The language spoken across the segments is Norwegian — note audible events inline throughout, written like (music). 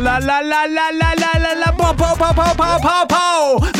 啦啦啦啦啦啦啦啦！跑跑跑跑跑跑跑！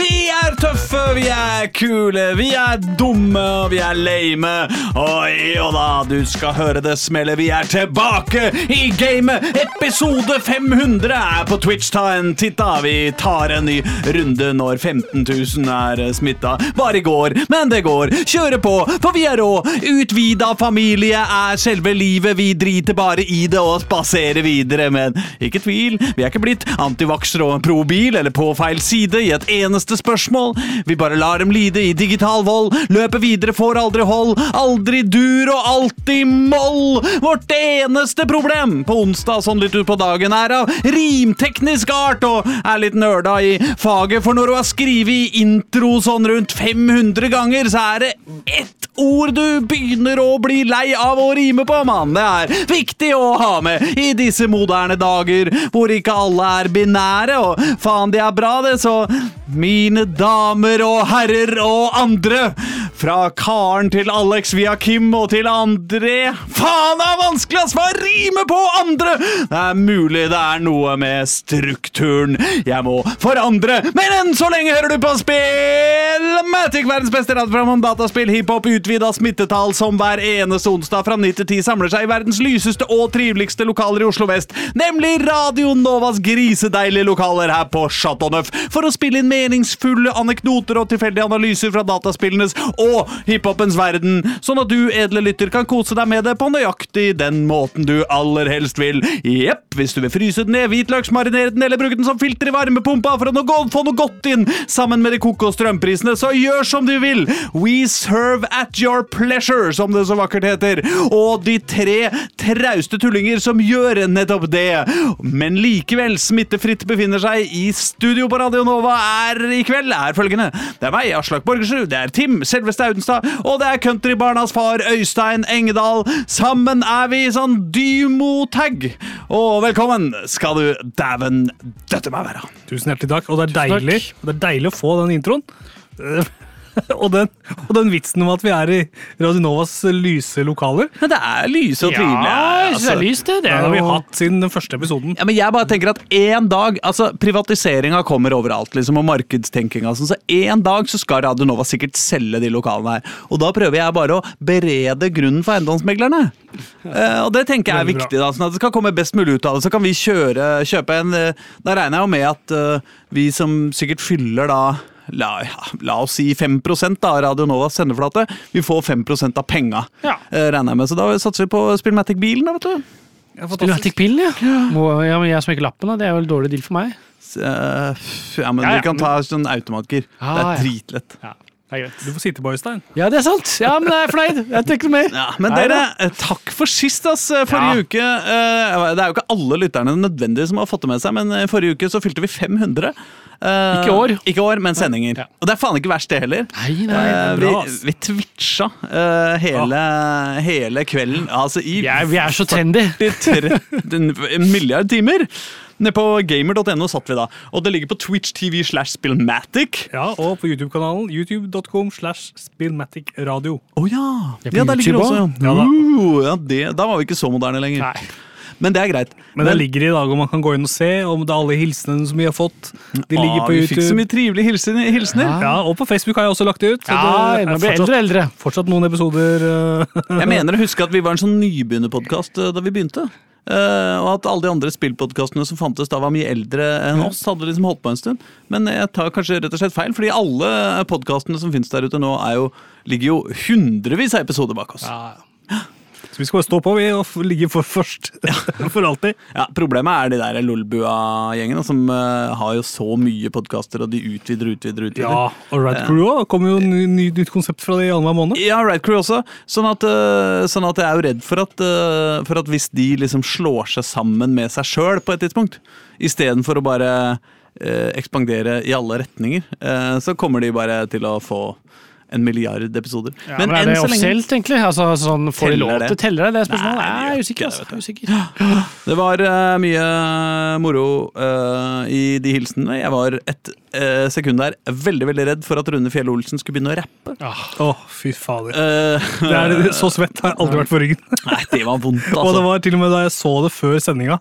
Vi er kule, vi er dumme, og vi er lame. Oi og da, du skal høre det smelle. Vi er tilbake i gamet. Episode 500 er på Twitch. Ta en titt, da. Vi tar en ny runde når 15 000 er smitta. Bare i går, men det går. Kjøre på, for vi er rå. Utvida familie er selve livet. Vi driter bare i det og spaserer videre. Men ikke tvil, vi er ikke blitt antivaksere og probil eller på feil side i et eneste spørsmål. Vi bare lar dem lide i digital vold. Løper videre, får aldri hold. Aldri dur og alltid moll. Vårt eneste problem på onsdag sånn litt ut på dagen er av rimteknisk art og er litt nerda i faget. For når du har skrevet intro sånn rundt 500 ganger, så er det ett ord du begynner å bli lei av å rime på, mann. Det er viktig å ha med i disse moderne dager hvor ikke alle er binære, og faen, de er bra, det, så mine damer og herrer og andre. Fra Karen til Alex via Kim og til André. Faen, det er vanskelig, ass! Hva rimer på andre? Det er mulig det er noe med strukturen jeg må forandre, men enn så lenge hører du på Spillmatic, verdens beste radioprogram om dataspill, hiphop, utvida smittetall som hver eneste onsdag fra 9 til 10 samler seg i verdens lyseste og triveligste lokaler i Oslo vest, nemlig Radio Novas grisedeilige lokaler her på Chateau Neuf, for å spille inn meningsfulle anekdoter og tilfeldige analyser fra dataspillenes og hiphopens verden, sånn at du, edle lytter, kan kose deg med det på nøyaktig den måten du aller helst vil. Jepp, hvis du vil fryse den ned, hvitløksmarinere den eller bruke den som filter i varmepumpa for å få noe godt inn sammen med de koko strømprisene, så gjør som du vil. We serve at your pleasure, som det så vakkert heter. Og de tre trauste tullinger som gjør nettopp det, men likevel smittefritt befinner seg i studio på Radio Nova, er i kveld er følgende. Det er meg, Aslak Borgersrud, det er Tim selveste Audenstad, og det er countrybarnas far, Øystein Engedal. Sammen er vi sånn Dymo-tag. Og velkommen skal du dæven døtte meg være. Tusen hjertelig takk. Og det er deilig, og det er deilig å få den introen. (laughs) og, den, og den vitsen om at vi er i Radionovas lyse lokaler. Ja, det er lyse og trivelig. Ja, altså. det er lyst, det. Det har vi hatt siden den første episoden. Ja, men jeg bare tenker at en dag, altså Privatiseringa kommer overalt, liksom, og markedstenkinga. Altså, så en dag så skal Radionova sikkert selge de lokalene her. Og da prøver jeg bare å berede grunnen for eiendomsmeglerne. Uh, og det tenker jeg er viktig, da, sånn at det skal komme best mulig ut av det. Så kan vi kjøre, kjøpe en eh, Da regner jeg jo med at uh, vi som sikkert fyller da La, la oss si 5 da, av Radio Novas sendeflate. Vi får 5% av penga, Ja. eh, regner jeg med. Så da satser vi på Spillmatic-bilen, da, vet du. Ja, Spillmatic-bilen, ja. Må, ja, men jeg som ikke lappen, da. Det er jo en dårlig deal for meg. S- eh, ja, men Ja, ja, vi kan ta sånn automatgir. Ah, det er dritlett. Ja, det. Du får sitte på, Øystein. Ja, det er sant. Ja, men jeg er fornøyd. Jeg tenker noe mer. Ja, men Nei dere, eh, takk for sist, ass. Forrige Ja. uke Det er jo ikke alle lytterne nødvendig som har fått det med seg, men forrige uke så fylte vi 500. Eh, Ikke år. Ikke år, men sendinger. Ja. Og det er faen ikke verst, det heller. Nei, nei, det Eh, er bra, ass. vi twitcha uh, hele, hele kvelden, altså i Vi er, vi er så trendy. (laughs) 43 en milliard timer. Nede på gamer.no satt vi da. Og det ligger på Twitch TV slash Spillmatic. Ja, Og på YouTube-kanalen youtube.com slash spillmatic radio. Å ja! Det ja! Der ligger det også, ja. Ja, da. Uh, ja det, da var vi ikke så moderne lenger. Nei. Men det er greit. Men det ligger i dag, og man kan gå inn og se om det er alle hilsenene som vi har fått. De ligger ah, på vi fikk så mye trivelige hilsener. hilsener. Ja, Og på Facebook har jeg også lagt det ut. så Ja, det man blir fortsatt, eldre eldre. fortsatt noen episoder. øh, Jeg mener å huske at vi var en sånn nybegynnerpodkast da vi begynte. Uh, og at alle de andre spillpodkastene som fantes da var mye eldre enn oss. hadde liksom holdt på en stund Men jeg tar kanskje rett og slett feil, fordi alle podkastene som finnes der ute nå, er jo, ligger jo hundrevis av episoder bak oss. Ja. Så vi skal bare stå på vi og ligge for først. (laughs) For alltid. Ja, Problemet er de der Lolbua-gjengene, som uh, har jo så mye podkaster, og de utvider utvider. utvider. Ja, og Rad Crew òg. Det kommer jo ny, ny, nytt konsept fra det i annenhver måned. Ja, Rad Crew også. Sånn at, uh, sånn at jeg er jo redd for at, uh, for at hvis de liksom slår seg sammen med seg sjøl på et tidspunkt, istedenfor å bare ekspandere i alle retninger, så kommer de bare til å få en milliard episoder. Ja, men, er det offisielt, egentlig? Altså, sånn, får de lov til å telle det? Det spørsmålet. Nei, Jeg er usikker. Altså. det, usikker. (gasps) Det var uh, mye moro uh, i de hilsenene. Jeg var et eh, sekund der veldig veldig redd for at Rune Fjell Olsen skulle begynne å rappe. Åh, Å, fy fader. Eh, (laughs) Det er, så svett har jeg aldri vært på ryggen. (laughs) Nei, det var vondt, Og det altså. var til og med da jeg så det før sendinga,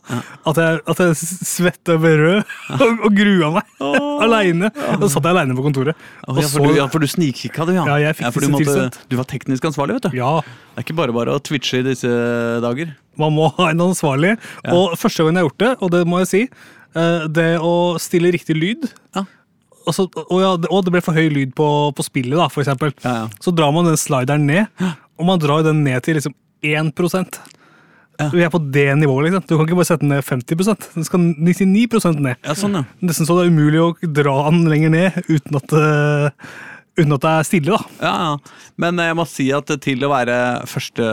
at jeg, at jeg svetta og ble rød og, og grua meg. (laughs) Aleine. Da satt jeg aleine på kontoret. Å, Og ja, så, for, du, ja, for du snikkikka, du, ja. Ja, jeg fikk for du, disse måtte, tilsendt. du var teknisk ansvarlig, vet du. ja, Det er ikke bare bare å twitche i disse dager. man må ha en ansvarlig. Og første gangen jeg har gjort det, og det må jeg si, eh, det å stille riktig lyd Ja. Og, så, og, ja, og det ble for høy lyd på, på spillet, da, for eksempel. Ja, ja. Så drar man den slideren ned, og man drar den ned til liksom 1 Ja. Vi er på det nivået, liksom. Du kan ikke bare sette den ned 50% Den skal 99% ned. Ja, sånn, ja. Nesten så det er umulig å dra den lenger ned uten at, uh, uten at det er stille, da. Ja, ja. Men jeg må si at til å være første,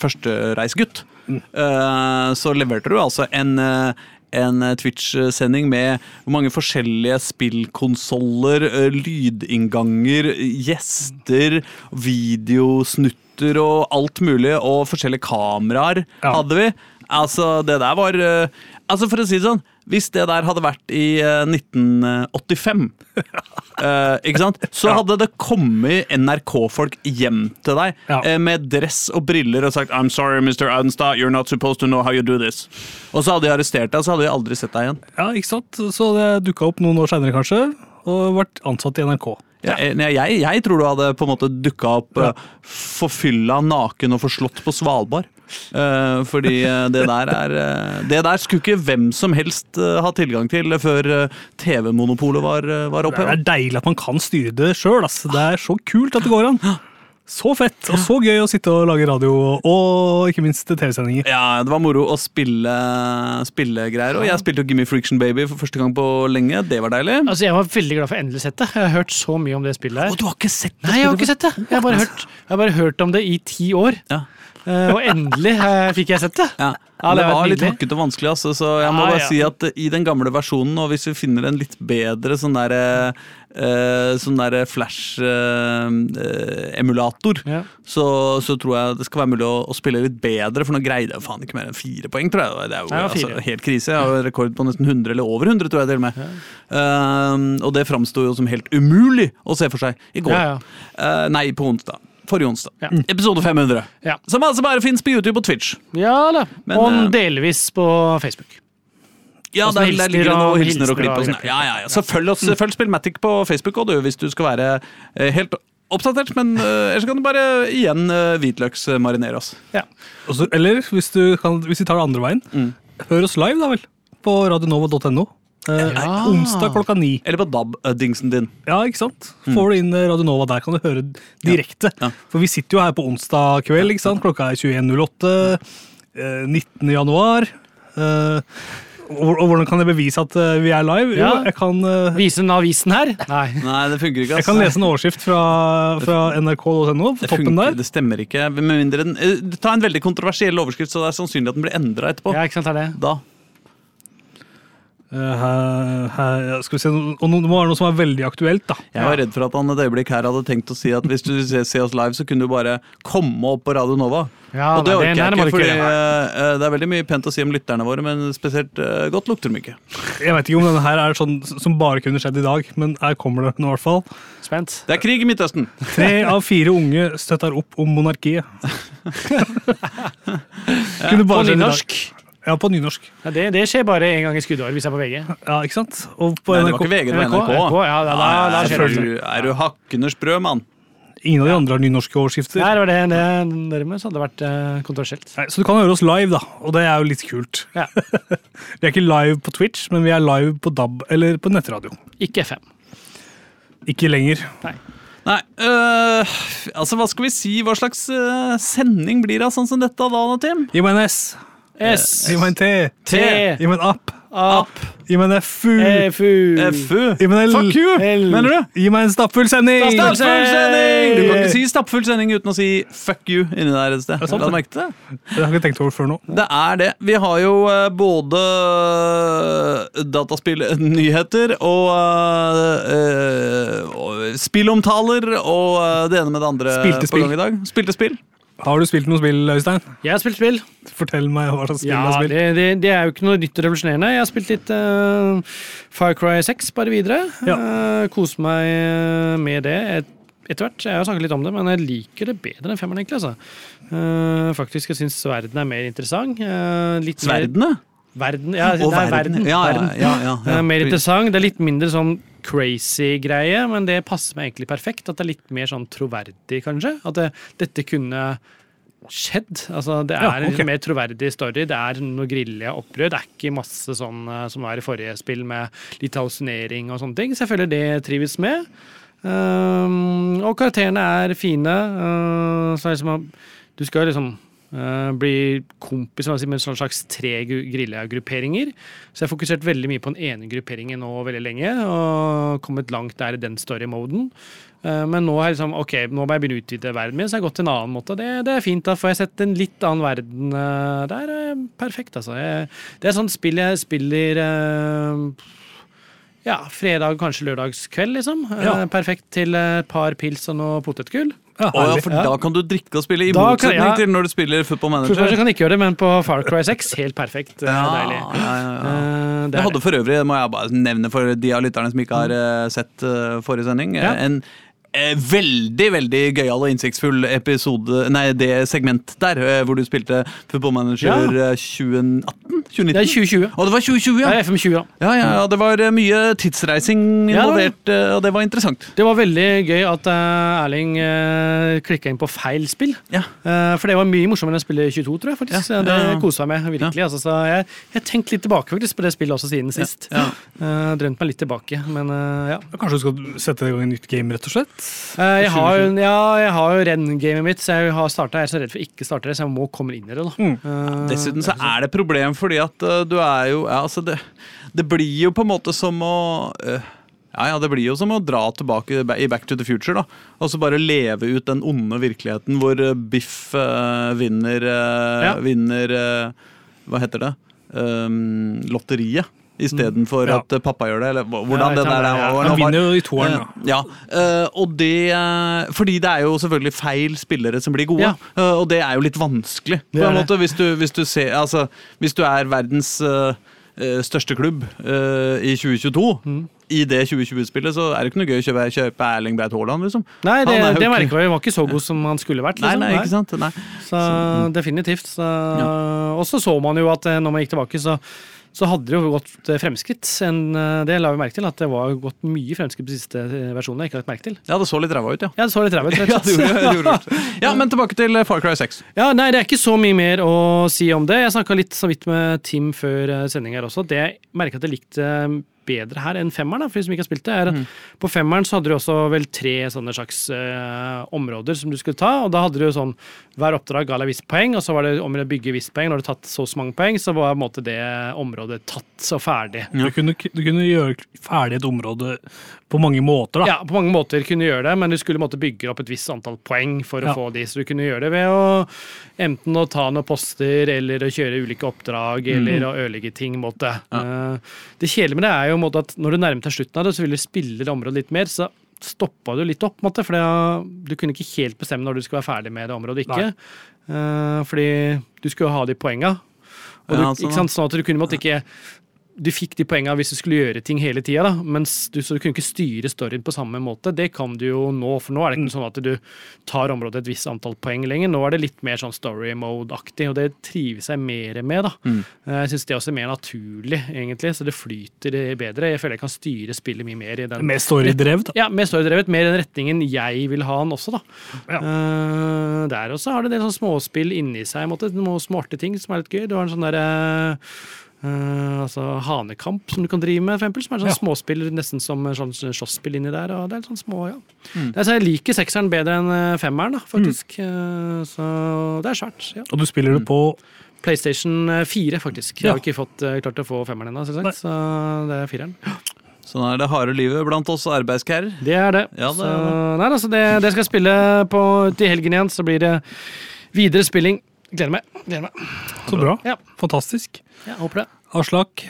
førstereisgutt, eh, så leverte du altså en eh, en Twitch-sending med mange forskjellige spillkonsoller, eh, lydinnganger, gjester, videosnutter og alt mulig, og forskjellige kameraer Ja. hadde vi. Altså, det der var eh, Altså, for å si det sånn, hvis det der hadde vært i eh, 1985 uh, (laughs) ikke sant? Så hadde det kommet NRK-folk hjem til deg Ja. uh, med dress og briller og sagt I'm sorry, Mr. Adenstad, you're not supposed to know how you do this. Og så hadde de arrestert deg, så hadde de aldri sett deg igjen. Ja, ikke sant? Så det dukka opp noen år seinere, kanskje, og vært ansatt i NRK. Ja, eh, jeg, jeg tror du hadde på en måte dukka opp uh, forfylla, naken og forslått på Svalbard. Eh, fordi eh, det der er eh, Det der skulle ikke hvem som helst ha tilgang til før TV-monopolet var, var var Det er deilig at man kan styre det sjøl. Det er så kult at det går an. Så fett og så gøy å sitte og lage radio, og ikke minst TV-sendinger. Ja, det var moro å spille spillegreier. Og jeg spilte jo Gimme Friction Baby for første gang på lenge. Det var deilig. Altså, jeg var veldig glad for endelig sett det. Jeg har hørt så mye om det spillet her. du har ikke sett det? Nei, jeg har ikke sett det. Jeg har bare hørt, jeg har bare hørt om det i ti år. Ja. Eh, og endelig eh, fikk jeg sett det. Ja. Ja, det det var litt hakkete og vanskelig, altså, så jeg må Ja, bare si at eh, i den gamle versjonen, og hvis vi finner en litt bedre sånn derre Uh, sånn der Flash-emulator, Ja. så, så tror jeg det skal være mulig å, å spille litt bedre, for nå greide jeg faen ikke mer enn fire poeng, tror jeg. Det er jo altså, helt krise. Jeg har jo rekord på nesten 100, eller over 100, tror jeg til og med. Eh, og det framsto jo som helt umulig å se for seg i går. Eh, nei, på onsdag. Forrige onsdag. Ja. Episode 500. Ja. Som altså bare fins på YouTube og Twitch. Ja da. Men, og eh, delvis på Facebook. Ja, der, der ligger det noen hilsener og hilsner klipp. og Og sånn. Ja, ja, ja. Så følg, oss, følg Spillmatic på Facebook også, du, hvis du skal være eh, helt oppdatert. Men uh, ellers kan du bare igjen uh, hvitløksmarinere oss. Ja. Også, eller hvis, du kan, hvis vi tar det andre veien, hør oss live, da vel. På radionova.no. Eh, Ja. Onsdag klokka ni. Eller på DAB-dingsen din. Ja, ikke sant? Får du inn eh, Radio Nova der, kan du høre direkte. Ja. For vi sitter jo her på onsdag kveld, ikke sant? Klokka er 21.08. eh, 19. januar. Eh, og, og hvordan kan jeg bevise at eh, vi er live? Jo, Ja. jeg kan, eh, Vise den avisen her? Nei. (laughs) Nei, det funker ikke. jeg kan lese en overskrift fra, fra nrk.no. Det, toppen funker, der. det stemmer ikke. Med mindre den eh, Ta en veldig kontroversiell overskrift, så det er sannsynlig at den blir endra etterpå. Ja, ikke sant, det er det. Da. Eh, her, her, skal vi se, og nå må være noe som er veldig aktuelt, da. Jeg var redd for at han et øyeblikk her hadde tenkt å si at hvis du ser, ser oss live, så kunne du bare komme opp på Radio Nova. Ja, og det nei, orker det- jeg ikke, fordi uh, det er veldig mye pent å si om lytterne våre, men spesielt uh, godt lukter de ikke. Jeg vet ikke om denne her er sånn som bare kunne skjedd i dag, men her kommer det nå i hvert fall. Spent. Det er krig i Midtøsten! Tre av fire unge støtter opp om monarkiet. (laughs) Kunne På bare på nynorsk. Ja, på nynorsk. Ja, det, det skjer bare en gang i skuddår hvis jeg er på VG. Ja, ikke sant? Og på Nei, det var ikke VG, det var NRK. NRK, ja, da- da- da er, skjer det. du, er du hakkende sprø, mann? Ingen av de andre har nynorske overskrifter. Nei, det var det, det dermed så hadde vært eh, kontroversielt. Nei, så du kan høre oss live, da, og det er jo litt kult. Ja. (laughs) Vi er ikke live på Twitch, men vi er live på DAB eller på nettradio. Ikke FM. Ikke lenger. Nei. Nei, øh, altså hva skal vi si? Hva slags øh, sending blir det av sånn som dette da, Tim? En S. S, Gi meg en T. T, Gi meg en app. App, Gi meg en FU. FU, FU. Gi meg en L. Fuck you, L. mener du? Gi meg en stappfull sending. Stappfull sending! Du kan ikke si stappfull sending uten å si fuck you inni der et sted. La du merke det? Det har jeg ikke tenkt over før nå. Det er det. Vi har jo eh, både eh, dataspillnyheter og, uh, eh, og spillomtaler og eh, det ene med det andre Spilte på gang i dag. Spilte spill. Har du spilt noe spill, Øystein? Jeg har spilt spill. Fortell meg hva slags spill du har spilt. det, det, det er jo ikke noe nytt og revolusjonerende. Jeg har spilt litt uh, Fire Cry 6, bare videre. Ja. Uh, Kose meg eh, med det et, etter hvert. Jeg har snakket litt om det, men jeg liker det bedre enn femmeren, egentlig. Altså. Uh, faktisk, jeg syns verden er mer interessant. Uh, litt Sverdene. Verden, ja, det er verden. Ja, ja, verden. ja, ja, ja. Eh, mer interessant. Det er litt mindre sånn crazy greie, men det passer meg egentlig perfekt. At det er litt mer sånn troverdig, kanskje. At det, dette kunne skjedd. Altså, det er Ja, okay. en mer troverdig story. Det er noe grille opprør. Det er ikke masse sånn eh, som var i forrige spill, med litt hallusinering og sånne ting. Så jeg føler det trives med. Um, og karakterene er fine. Uh, så er det liksom, du skal liksom uh, bli kompis med en slags tre grillagrupperinger. Så jeg har fokusert veldig mye på den ene grupperingen nå veldig lenge, og kommet langt der i den story-moden. Uh, men nå, er liksom, ok, nå må jeg begynne å utvide verden min, så jeg har gått til en annen måte. Det, det er fint. Da får jeg sett en litt annen verden Det der. Uh, perfekt, altså. Jeg, det er sånt spill jeg spiller ja, fredag, kanskje lørdagskveld, liksom. Eh, Ja. perfekt til et par pils og noe potetgull. Ja, oh, ja, for for da kan du drikke og spille, i Da kan- motsetning ja. til når du spiller Football Football Manager. kan ikke gjøre det, men på Far Cry 6, helt perfekt. Ja, Deilig. ja, ja, ja. Eh, Jeg hadde for øvrig, må jeg bare nevne for de av lytterne som ikke har eh, sett eh, forrige sending, Ja. en veldig veldig gøyal og innsiktsfull episode Nei, det segment der eh, hvor du spilte Football Manager eh, 2018? 2019? det er 2020. Å, det var 2020, Det ja! er FM20, ja. Ja, ja, ja, Det var eh, mye tidsreising Ja, det var involvert, eh, og det var interessant. Det var veldig gøy at eh, Erling uh, klikka inn på feil spill. Ja. Eh, for det var mye morsommere enn å spille 22, tror jeg. faktisk. Ja, Det ja, ja. kosa jeg meg virkelig. Altså, så jeg jeg tenkte litt tilbake faktisk på det spillet også siden sist. Ja. Eh, drømt meg litt tilbake, men eh, ja. Kanskje du skal sette i gang et nytt game, rett og slett? Eh, jeg, har, jo- ja, jeg har jo renngamet mitt, så jeg har startet, jeg er så redd for å ikke starte det, så jeg må komme inn i det. da. Mm. Eh, Dessuten så er det et problem fordi at eh, du er jo ja, altså det, det blir jo på en måte som å eh, ja, ja, Det blir jo som å dra tilbake i Back to the Future. da Og så bare leve ut den onde virkeligheten hvor eh, Biff eh, vinner eh, Ja. Vinner eh, Hva heter det? Um, lotteriet. Istedenfor Ja. at eh, pappa gjør det. Eller hvordan Ja, det der er. ja. Han vinner jo i toeren, da. Eh, Ja, eh, og det Fordi det er jo selvfølgelig feil spillere som blir gode. Ja. og det er jo litt vanskelig. På en måte, hvis du, hvis du, ser, altså, hvis du er verdens største klubb i 2022 Mm. I det 2020-spillet så er det ikke noe gøy å kjøpe, kjøpe Erling Breit Haaland. Liksom. Nei, det, Han det ikke-. Var ikke så god som han skulle vært. Nei, Liksom. nei, ikke sant? Nei. Så definitivt. Så, Og så så man jo at når man gikk tilbake, så, så hadde det jo gått eh, fremskritt. En, eh, det la vi merke til, at det var gått mye fremskritt på siste versjonen. versjonene. jeg ikke har lagt merke til. Ja, det så litt ræva ut, ja. Ja, det så litt ræva ut, (laughs) Ja, det gjorde, det gjorde (laughs) ja, Men tilbake til eh, Far Cry 6. Ja, nei, det er ikke så mye mer å si om det. Jeg snakka litt så vidt med Tim før sending her også. Det jeg merka at jeg likte bedre her enn femmeren, da, for de som ikke har spilt det, er at på femmeren så hadde du også vel tre sånne slags uh, områder som du skulle ta, og da hadde du sånn hver oppdrag ga deg visst poeng, og så var det om å bygge visst poeng. Når du tatt så og så mange poeng, så var på en måte det området tatt og ferdig. Du, kunne, du kunne gjøre ferdig et område på mange måter, da. Ja, på mange måter kunne du gjøre det, men du skulle måtte bygge opp et visst antall poeng for å Ja. få de, så du kunne gjøre det ved å enten å ta noen poster, eller å kjøre ulike oppdrag, eller å ødelegge ting. Måte. Eh, Det kjedelige med det er jo en måte at når du nærmer deg slutten av det, så vil du spille det området litt mer, så stoppa du litt opp, måte, for du kunne ikke helt bestemme når du skulle være ferdig med det området ikke. Eh, fordi du skulle jo ha de poenga. Og du, Ja, sånn, ikke sant, sånn at du kunne måtte ikke du fikk de poengene hvis du skulle gjøre ting hele tida, mens du, så du kunne ikke styre storyen på samme måte. Det kan du jo nå, for nå er det ikke sånn at du tar området et visst antall poeng lenger. Nå er det litt mer sånn story mode-aktig, og det trives jeg mer med. da. Mm. Jeg syns det er også mer naturlig, egentlig, så det flyter bedre. Jeg føler jeg kan styre spillet mye mer i den Mer storydrevet, ja, mer storydrevet, mer i den retningen jeg vil ha den også, da. Ja. Uh, der også har det en del sånn småspill inni seg, måte, smarte ting som er litt gøy. Du har en sånn derre Eh, altså Hanekamp, som du kan drive med, for eksempel, som er sånn Ja. småspill, nesten som sånn slåsspill inni der. og det er sånn små, ja. Mm. Det er, jeg liker sekseren bedre enn eh, femmeren, da, faktisk. Eh, så det er svært. ja. Og du spiller det på PlayStation 4, faktisk. Jeg har ikke fått, uh, klart å få femmeren ennå, selvsagt. Så det er fireren. (gasps) Sånn er det harde livet blant oss arbeidskærer. Det er det. Ja, det så, er det. Nei, altså, det, det skal jeg spille på til helgen igjen, så blir det videre spilling. Gleder meg. Gleder meg. Så bra. Ja. Fantastisk. Jeg håper det. Aslak,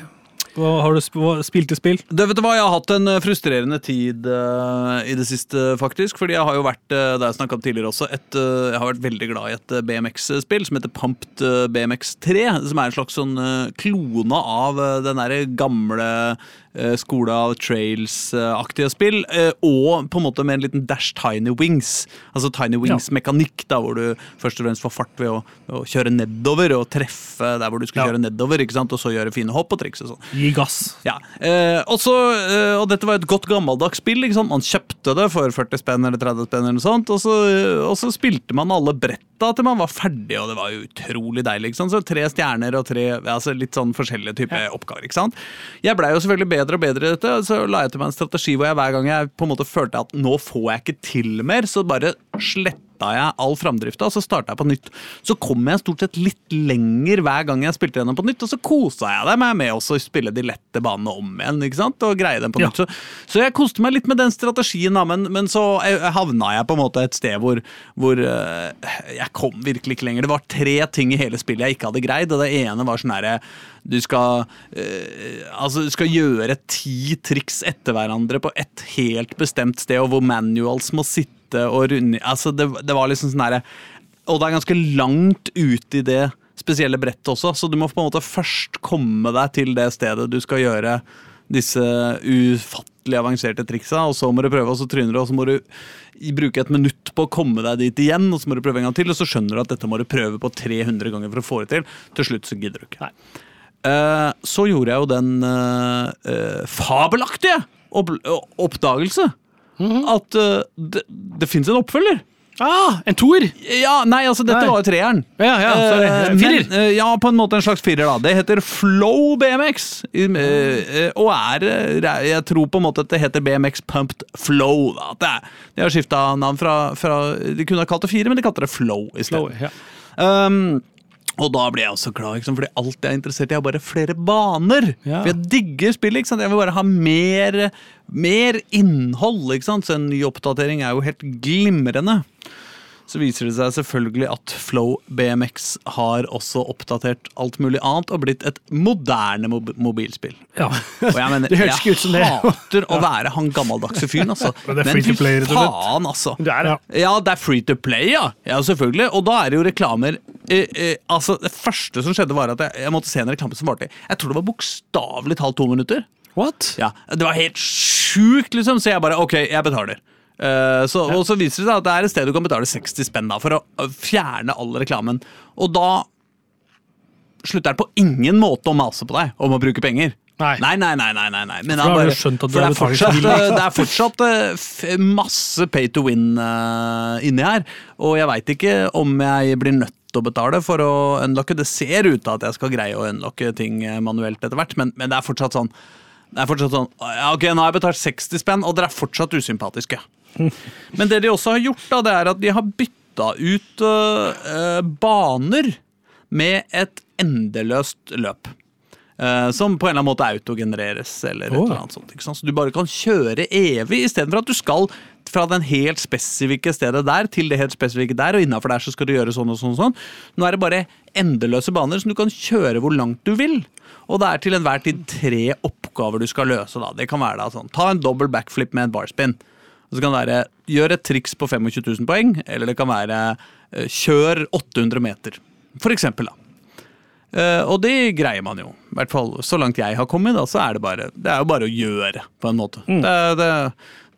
hva har du sp spilt i spill? Det, vet du hva, Jeg har hatt en eh, frustrerende tid uh, i det siste, faktisk. Fordi jeg har jo vært uh, det jeg snakket om tidligere også, et, uh, jeg har vært veldig glad i et BMX-spill som heter Pumped eh, BMX3. Som er en slags sånn klone av den derre gamle Skole av Trails-aktige spill. og på en måte med en liten dash Tiny Wings. Altså Tiny Wings-mekanikk, da hvor du først og fremst får fart ved å, å kjøre nedover og treffe der hvor du skal Ja. kjøre nedover, ikke sant? og så gjøre fine hopp og triks og sånn. Gi gass. Ja, eh, også, eh, og dette var et godt gammeldags spill. Man kjøpte det for 40 spenn eller 30 spenn, eller sånt, og så, og så spilte man alle bretta til man var ferdig, og det var jo utrolig deilig. Så tre stjerner og tre altså litt sånn forskjellige typer oppgaver. ikke sant? Jeg blei jo selvfølgelig bedre og bedre i dette, så la jeg til meg en strategi hvor jeg hver gang jeg på en måte følte at nå får jeg ikke til mer, så bare sletta jeg all framdrifta, og så starta jeg på nytt. Så kom jeg stort sett litt lenger hver gang jeg spilte gjennom på nytt, og så kosa jeg deg med også å spille de lette banene om igjen, ikke sant? og greie dem på Ja. nytt. Så, så jeg koste meg litt med den strategien, da, men, men så eh, havna jeg på en måte et sted hvor, hvor uh, jeg kom virkelig ikke lenger. Det var tre ting i hele spillet jeg ikke hadde greid, og det ene var sånn herre du skal, eh, altså, du skal gjøre ti triks etter hverandre på et helt bestemt sted, og hvor manuals må sitte og runde altså, det, det var liksom sånn herre Og det er ganske langt ut i det spesielle brettet også, så du må på en måte først komme deg til det stedet du skal gjøre disse ufattelig avanserte triksa, og så må du prøve, og så tryner du, og så må du bruke et minutt på å komme deg dit igjen, og så må du prøve en gang til, og så skjønner du at dette må du prøve på 300 ganger for å få det til. Til slutt så gidder du ikke. Eh, så gjorde jeg jo den uh, uh, fabelaktige opp oppdagelse at uh, det, det fins en oppfølger. Ah, en toer! Ja, nei, altså dette Nei. var jo treeren. Ja, ja, sorry. Eh, Firer. Men, eh, ja, på en måte en slags firer, da. Det heter Flow BMX. Og er Jeg tror på en måte at det heter BMX Pumped Flow. Da. Det de har skifta navn fra, fra De kunne ha kalt det fire, men de kalte det Flow i stedet. stedet. ja. Um, og da blir jeg også glad, ikke sant? fordi alt jeg er interessert i, er bare flere baner. Ja. For jeg digger spillet. ikke sant? Jeg vil bare ha mer, mer innhold. ikke sant? Så en ny oppdatering er jo helt glimrende. Så viser det seg selvfølgelig at Flow BMX har også oppdatert alt mulig annet og blitt et moderne mob mobilspill. Ja. Og jeg mener, (laughs) Det høres ikke ut som det. Jeg hater å være han gammeldagse fyren, altså. (laughs) Men det er free to play, rett og faen, altså. Det er. Ja. Ja, det er free to play, ja. ja selvfølgelig. Og da er det jo reklamer eh, eh, Altså, Det første som skjedde, var at jeg, jeg måtte se en reklame som varte Jeg tror det var bokstavelig talt to minutter. What? Ja, Det var helt sjukt, liksom. Så jeg bare OK, jeg betaler. Eh, så, Og så viser det seg at det er et sted du kan betale 60 spenn da, for å fjerne all reklamen. Og da slutter det på ingen måte å mase på deg om å bruke penger. Nei. Nei, nei, nei, nei, nei. Men For du for det er fortsatt, (laughs) det er fortsatt eh, masse pay to win uh, inni her. Og jeg veit ikke om jeg blir nødt til å betale for å unlocke. Det ser ut til at jeg skal greie å unlocke ting eh, manuelt etter hvert, men, men det er fortsatt sånn det er fortsatt sånn, ja, ok, Nå har jeg betalt 60 spenn, og dere er fortsatt usympatiske. (laughs) Men det de også har gjort, da, det er at de har bytta ut øh, baner med et endeløst løp. Uh, som på en eller annen måte autogenereres. eller et Åh. eller annet sånt? Så du bare kan kjøre evig, istedenfor at du skal fra den helt spesifikke stedet der til det helt spesifikke der, og innafor der så skal du gjøre sånn og sånn. og sånn. Nå er det bare endeløse baner som du kan kjøre hvor langt du vil. Og det er til enhver tid tre oppgaver du skal løse. da. Det kan være da sånn, Ta en dobbel backflip med en barspin. Så kan det være gjør et triks på 25 000 poeng, eller det kan være eh, kjør 800 meter. For eksempel, da. Eh, og det greier man jo. I hvert fall så langt jeg har kommet, da, så er det bare Det er jo bare å gjøre, på en måte. Det, det,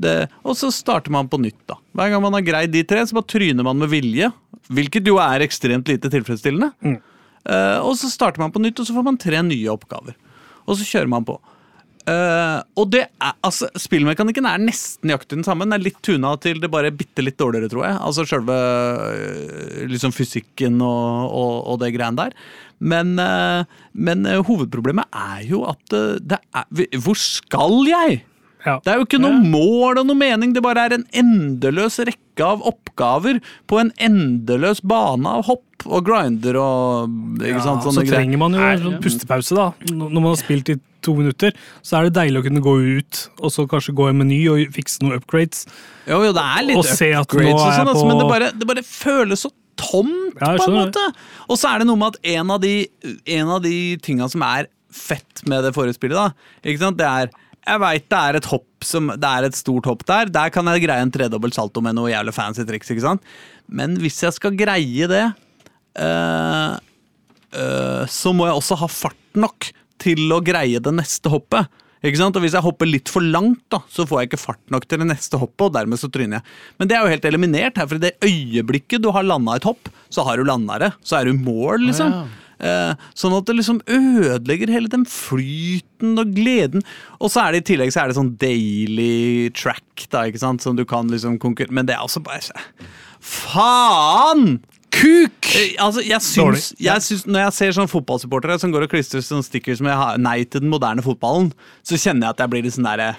det, og så starter man på nytt, da. Hver gang man har greid de tre, så bare tryner man med vilje. Hvilket jo er ekstremt lite tilfredsstillende. Mm. og så starter man på nytt, og så får man tre nye oppgaver. Og så kjører man på. Eh, og det er, altså, Spillmekanikken er nesten nøyaktig den samme. Den er litt tuna til det bare bitte litt dårligere, tror jeg. Altså Selve øh, liksom fysikken og, og, og det greiene der. Men, uh, men uh, hovedproblemet er jo at eh, det er Hvor skal jeg? Ja. Det er jo ikke noe mål og noe mening, det bare er en endeløs rekke av oppgaver på en endeløs bane av hopp og grinder og ikke sant, så sånne greier. trenger man jo en pustepause, da. Når man har spilt i to minutter, så er det deilig å kunne gå ut og så kanskje gå i meny og fikse noen upgrades. Jo, jo, det er litt Og upgrades og sånn, altså, men det bare, det bare føles så tomt, Ja, på en måte. Og så er det noe med at en av de, en av de tinga som er fett med det forrige spillet, da, ikke sant, det er jeg veit det er et hopp som, det er et stort hopp der. Der kan jeg greie en tredobbelt salto med noe jævlig fancy triks. ikke sant? Men hvis jeg skal greie det, øh, øh, så må jeg også ha fart nok til å greie det neste hoppet. Ikke sant? Og Hvis jeg hopper litt for langt, da, så får jeg ikke fart nok til det neste hoppet, og dermed så tryner jeg. Men det er jo helt eliminert her, for i det øyeblikket du har landa et hopp, så har du landa det. Så er du mål, liksom. ja. Eh, sånn at det liksom ødelegger hele den flyten og gleden. Og så er det i tillegg så er det sånn daily track, da, ikke sant, som du kan liksom konkurrere Men det er også bare Faen! Kuk! Eh, Altså, jeg syns, jeg syns Når jeg ser sånne fotballsupportere som går og klistrer sånne stickers med ha- nei til den moderne fotballen, så kjenner jeg at jeg blir litt sånn derre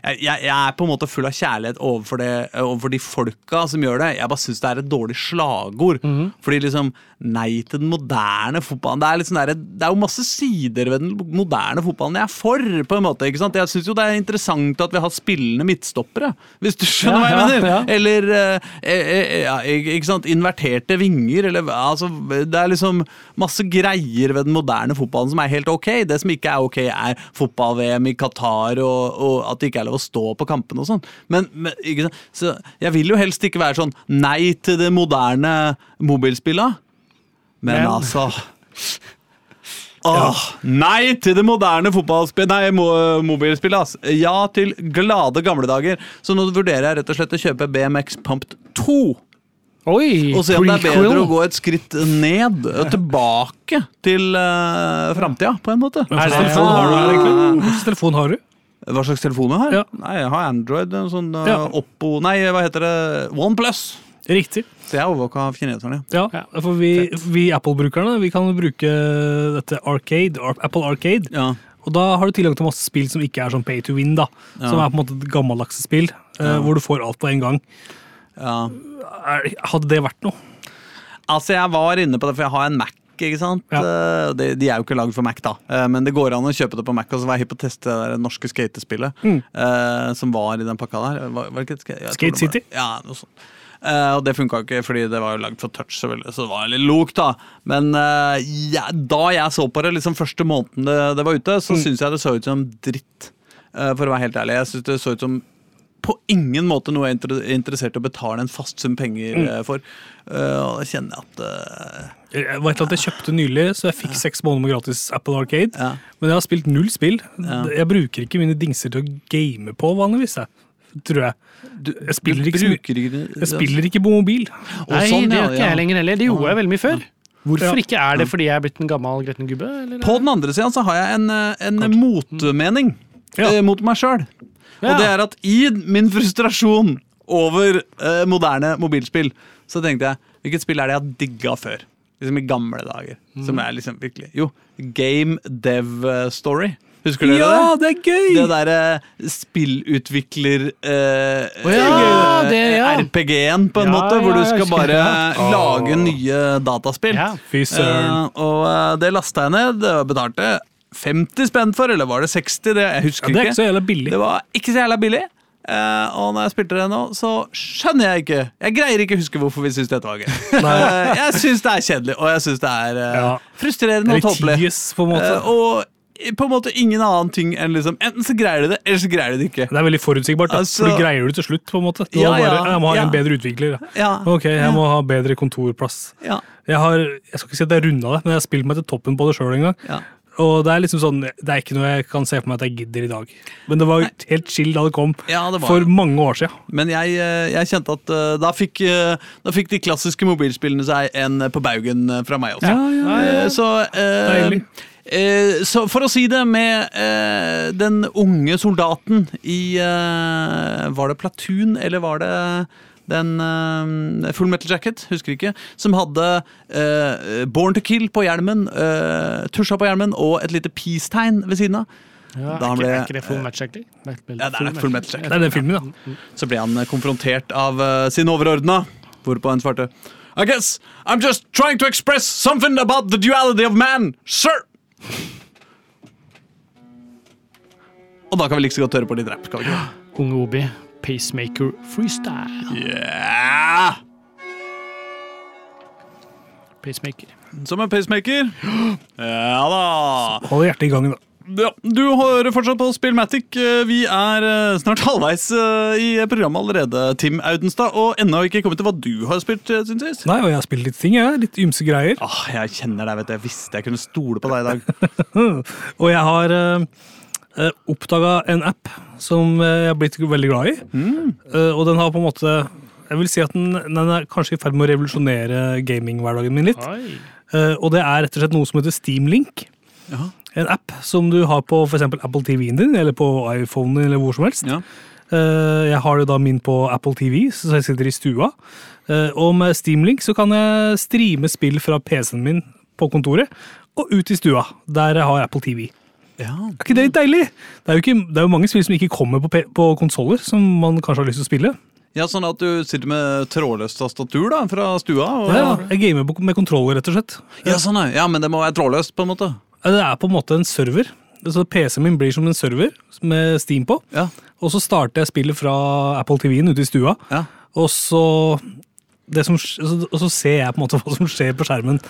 jeg, jeg, er på en måte full av kjærlighet overfor, det, overfor de folka som gjør det. Jeg bare syns det er et dårlig slagord. Fordi liksom Nei til den moderne fotballen. Det er, liksom, sånn der, det er jo masse sider ved den moderne fotballen jeg er for. på en måte, ikke sant? Jeg syns jo det er interessant at vi har spillende midtstoppere, hvis du skjønner Ja, hva jeg mener. ja. Eller eh, eh, eh, ja, ikke sant? inverterte vinger. Eller, altså, det er liksom masse greier ved den moderne fotballen som er helt ok. Det som ikke er ok, er fotball-VM i Qatar og, og at det ikke er lov å stå på kampene og sånn. Men, men? Så jeg vil jo helst ikke være sånn nei til det moderne mobilspillet. Men, Men- altså (laughs) Åh, Nei til det moderne Nei, mo mobilspillet. ass. Ja til glade gamle dager. Så nå vurderer jeg rett og slett å kjøpe BMX Pumped 2. Oi! Og se om det er bedre å gå et skritt ned og tilbake til uh, framtida, på en måte. Hva slags telefon har du her, egentlig? Hva slags telefon har du? Hva slags telefon jeg har? Ja. Nei, Jeg har Android. En sånn uh, Ja. Oppo Nei, hva heter det? OnePlus. Riktig. Så jeg er overvåka av kineserne. Ja, Ja. for vi, vi Apple-brukerne vi kan bruke dette Arcade, Apple Arcade. Ja. Og da har du tilgang til masse spill som ikke er sånn pay to win. da Som er på en måte gammeldagse spill, eh, hvor du får alt på en gang. Ja. Er, hadde det vært noe? Altså, jeg var inne på det, for jeg har en Mac. ikke sant? Eh, det, de er jo ikke lagd for Mac, da. Eh, men det går an å kjøpe det på Mac. Og så var jeg hypp på å teste det der norske skatespillet Mm. eh, som var i den pakka der. Var, var det ikke et skate, jeg tror Skate det var- City? Ja, noe sånt. Eh, og det funka ikke, fordi det var jo lagd for touch, selvfølgelig, så det var litt lok, da. Men eh, ja, da jeg så på det liksom første måneden det, det var ute, så Mm. syns jeg det så ut som dritt. eh, for å være helt ærlig. Jeg synes det så ut som på ingen måte noe jeg er inter- interessert i å betale en fast sum penger Mm. eh, for. Eh, og da kjenner jeg at uh, Jeg vet at jeg kjøpte nylig, så jeg fikk seks måneder med gratis Apple Arcade. Ja. Men jeg har spilt null spill. Ja. Jeg bruker ikke mine dingser til å game på, vanligvis. Jeg. Tror jeg. Jeg spiller du ikke Jeg spiller ikke på mobil. Og Nei, sånn, det ja, gjør ikke ja. jeg lenger heller. Det gjorde jeg veldig mye før. Hvorfor Ja. ikke? Er det fordi jeg er blitt en gammel gretten gubbe? Eller? På den andre sida så har jeg en, en motmening Ja. eh, mot meg sjøl. Ja. Og det er at i min frustrasjon over eh, moderne mobilspill, så tenkte jeg hvilket spill er det jeg har digga før? Liksom i gamle dager. Som er liksom virkelig Jo, Game Dev eh, Story. Husker dere Ja, det? det er gøy! Det derre spillutvikler eh, oh, ja, det, ja. RPG-en, på en Ja, måte, hvor ja, du skal bare oh. lage nye dataspill. Ja. Fy søren. Eh, og eh, det lasta jeg ned. Det betalte 50 spenn for, eller var det 60? Det, jeg husker Ja, det er ikke. så jævla billig. Det var ikke så jævla billig. Uh, og når jeg spilte det nå, så skjønner jeg ikke Jeg greier ikke å huske hvorfor vi syns dette var gøy. (laughs) uh, jeg syns det er kjedelig, og jeg syns det er uh, Ja. frustrerende og tåpelig. Og på en måte ingen annen ting enn liksom Enten så greier de det, eller så greier de det ikke. Det er veldig forutsigbart. Altså- for du greier det til slutt. på en måte Du Ja, bare, Jeg må ha en bedre utvikler. Ja, Ok, jeg må ha bedre kontorplass. ja, Jeg har, jeg skal ikke si at jeg runda det, men jeg har spilt meg til toppen på det sjøl en gang. Og det er liksom sånn, det er ikke noe jeg kan se for meg at jeg gidder i dag. Men det var helt chill da det kom, ja det for mange år siden. Men jeg, eh, jeg kjente at eh, da fikk, eh, da fikk de klassiske mobilspillene seg en på baugen fra meg også. Ja, ja, Så eh, Eh, så for å si det med eh, den unge soldaten i eh, Var det Platoon, eller var det den uh, Full Metal Jacket, husker ikke, som hadde uh, Born to Kill på hjelmen, uh, tusja på hjelmen og et lite peace-tegn ved siden av. Ja, Da ble- er ikke det full match, egentlig? Ja, det er Full Jacket. Det er den filmen, da. Så ble han eh, konfrontert av uh, sin overordna, hvorpå han svarte I guess I'm just trying to express something about the duality of man, sir! Og da kan vi like så godt høre på litt rapp. kan vi ikke? Unge Obi, pacemaker freestyle. Yeah! Pacemaker. Som en pacemaker. Ja da. Hold hjertet i gang, da. Ja, du hører fortsatt på Spillmatic. Eh, Vi er eh, snart halvveis eh, i programmet allerede, Tim Audenstad. Og ennå ikke kommet til hva du har spilt synes siden sist. Nei, og jeg har spilt litt ting, jeg. Litt ymse greier. Ah, jeg kjenner deg, vet du. Jeg visste jeg kunne stole på deg i dag. (laughs) Og jeg har uh, oppdaga en app som eh, jeg har blitt veldig glad i. Eh, og den har på en måte Jeg vil si at den, den er kanskje i ferd med å revolusjonere gaminghverdagen min litt. Eh, og det er rett og slett noe som heter Steamlink. Ja. En app som du har på f.eks. Apple TV-en din, eller på iPhonen din, eller hvor som helst. Ja. Eh, jeg har det da min på Apple TV, så jeg sitter i stua. Eh, og med Steamlink så kan jeg streame spill fra PC-en min på kontoret og ut i stua, der jeg har Apple TV. Ja. Er ikke det litt deilig? Det er jo, ikke, det er jo mange spill som ikke kommer på, på konsoller, som man kanskje har lyst til å spille. ja, Sånn at du sitter med trådløst tastatur da, fra stua? Og... Ja, jeg gamer med kontroller, rett og slett. Ja, sånn, er. ja, men det må være trådløst, på en måte. Ja, Det er på en måte en server. Så PC-en min blir som en server med Steam på. Ja. Og så starter jeg spillet fra Apple TV-en ute i stua. Ja. Og så, som, og så ser jeg på en måte (laughs) hva som skjer på skjermen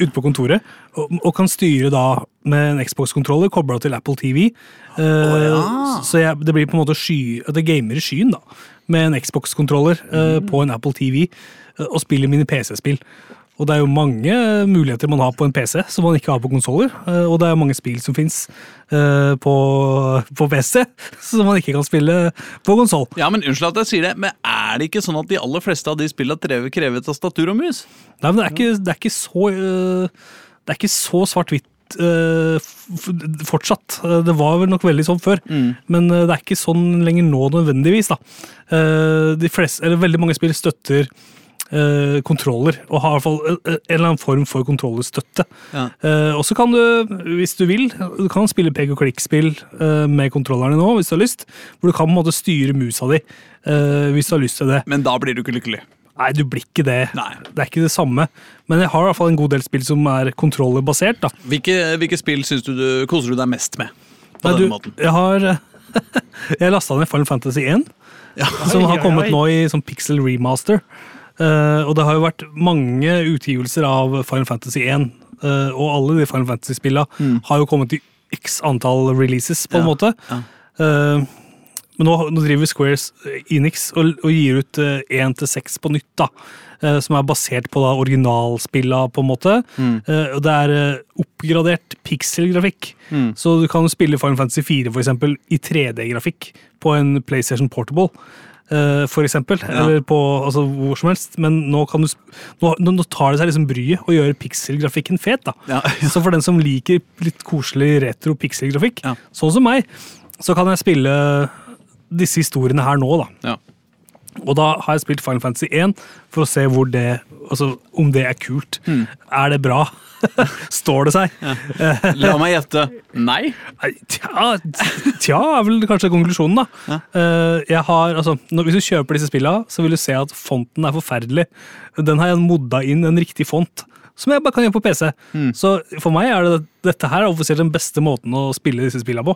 ute på kontoret. Og, og kan styre da med en Xbox-kontroller kobla til Apple TV. Eh, ja. Så jeg, det blir på en måte sky, det gamer i skyen da, med en Xbox-kontroller eh, på en Apple TV uh, og spiller mine PC-spill. Og det er jo mange muligheter man har på en PC som man ikke har på konsoller. eh, Og det er mange spill som fins på, på PC (laughs) som man ikke kan spille på konsoll. Ja, men Unnskyld at jeg sier det, men er det ikke sånn at de aller fleste av de spillene krever, krever tastatur og mus? Nei, men det er ikke, det er ikke så øh, Det er ikke så svart-hvitt fortsatt. Eh, Det var vel nok veldig sånn før, men øh, det er ikke sånn lenger nå nødvendigvis. da. Eh, De fleste, eller Veldig mange spill støtter øh, kontroller, og har i hvert fall øh, øh, en eller annen form for kontrollerstøtte. Ja. Eh, og så kan du, hvis du vil, du kan spille pek og klikk-spill eh, med kontrollerne nå, hvis du har lyst. Hvor du kan på en måte styre musa di eh, hvis du har lyst til det. Men da blir du ikke lykkelig. Nei, du blir ikke det. Nei. Det er ikke det samme. Men jeg har i hvert fall en god del spill som er kontrollerbasert. da. Hvilke, hvilke spill synes du, du koser du deg mest med? På Nei, denne du, måten? jeg har (laughs) Jeg lasta ned Final Fantasy 1, Ja. som har kommet nå i sånn pixel remaster. Eh, og det har jo vært mange utgivelser av Final Fantasy 1, eh, og alle de Final Fantasy-spilla har jo kommet i x antall releases, på en Mm. Ja, måte. ja. Eh, men nå, nå driver Squares Enix og, og gir ut én til seks på nytt, da. som er basert på da originalspilla, på en måte. Mm. Og det er oppgradert pikselgrafikk. Mm. Så du kan spille Final Fantasy 4 for eksempel, i 3D-grafikk på en PlayStation Portable. Eh, for eksempel, eller på altså, hvor som helst. Men nå, kan du, nå, nå tar det seg liksom bryet å gjøre pikselgrafikken fet. da. Ja, (laughs) Så for den som liker litt koselig retro pikselgrafikk, Ja. sånn som meg, så kan jeg spille disse historiene her nå, da. Ja. Og da har jeg spilt Final Fantasy 1 for å se hvor det, altså, om det er kult. Mm. Er det bra? (laughs) Står det seg? La meg gjette. Nei. Tja, tja er vel kanskje konklusjonen, da. Ja. jeg har, altså, når, hvis du kjøper disse spillene, så vil du se at fonten er forferdelig. Den har jeg modda inn en riktig font, som jeg bare kan gjøre på PC. Så for meg er det dette her er offisielt den beste måten å spille disse spillene på.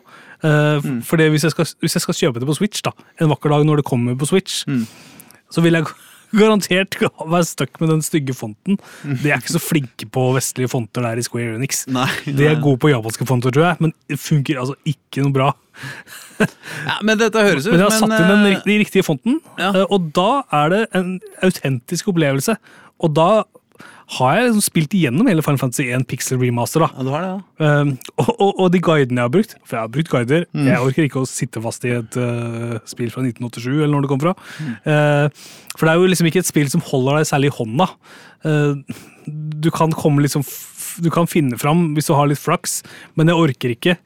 Eh, fordi hvis jeg, skal, hvis jeg skal kjøpe det på Switch da, en vakker dag når det kommer på Switch, så vil jeg (laughs) garantert (laughs) være stuck med den stygge fonten. De er ikke så flinke på vestlige fonter der i Square Enix. Nei, De er gode på japanske fonter, tror jeg, men det funker altså ikke noe bra. (laughs) Ja, men dette høres ut Men jeg har satt inn den, eh, riktige fonten, ja. eh, og da er det en autentisk opplevelse. Og da har jeg liksom spilt igjennom hele Final Fantasy 1 Pixel Remaster. da. Ja, du har det, ja. Um, og, og, og de guidene jeg har brukt For jeg har brukt guider. Mm. Jeg orker ikke å sitte fast i et uh, spill fra 1987, eller når det kom fra. Mm. Uh, for det er jo liksom ikke et spill som holder deg særlig i hånda. Uh, du kan komme liksom du kan finne fram hvis du har litt flaks, men jeg orker ikke.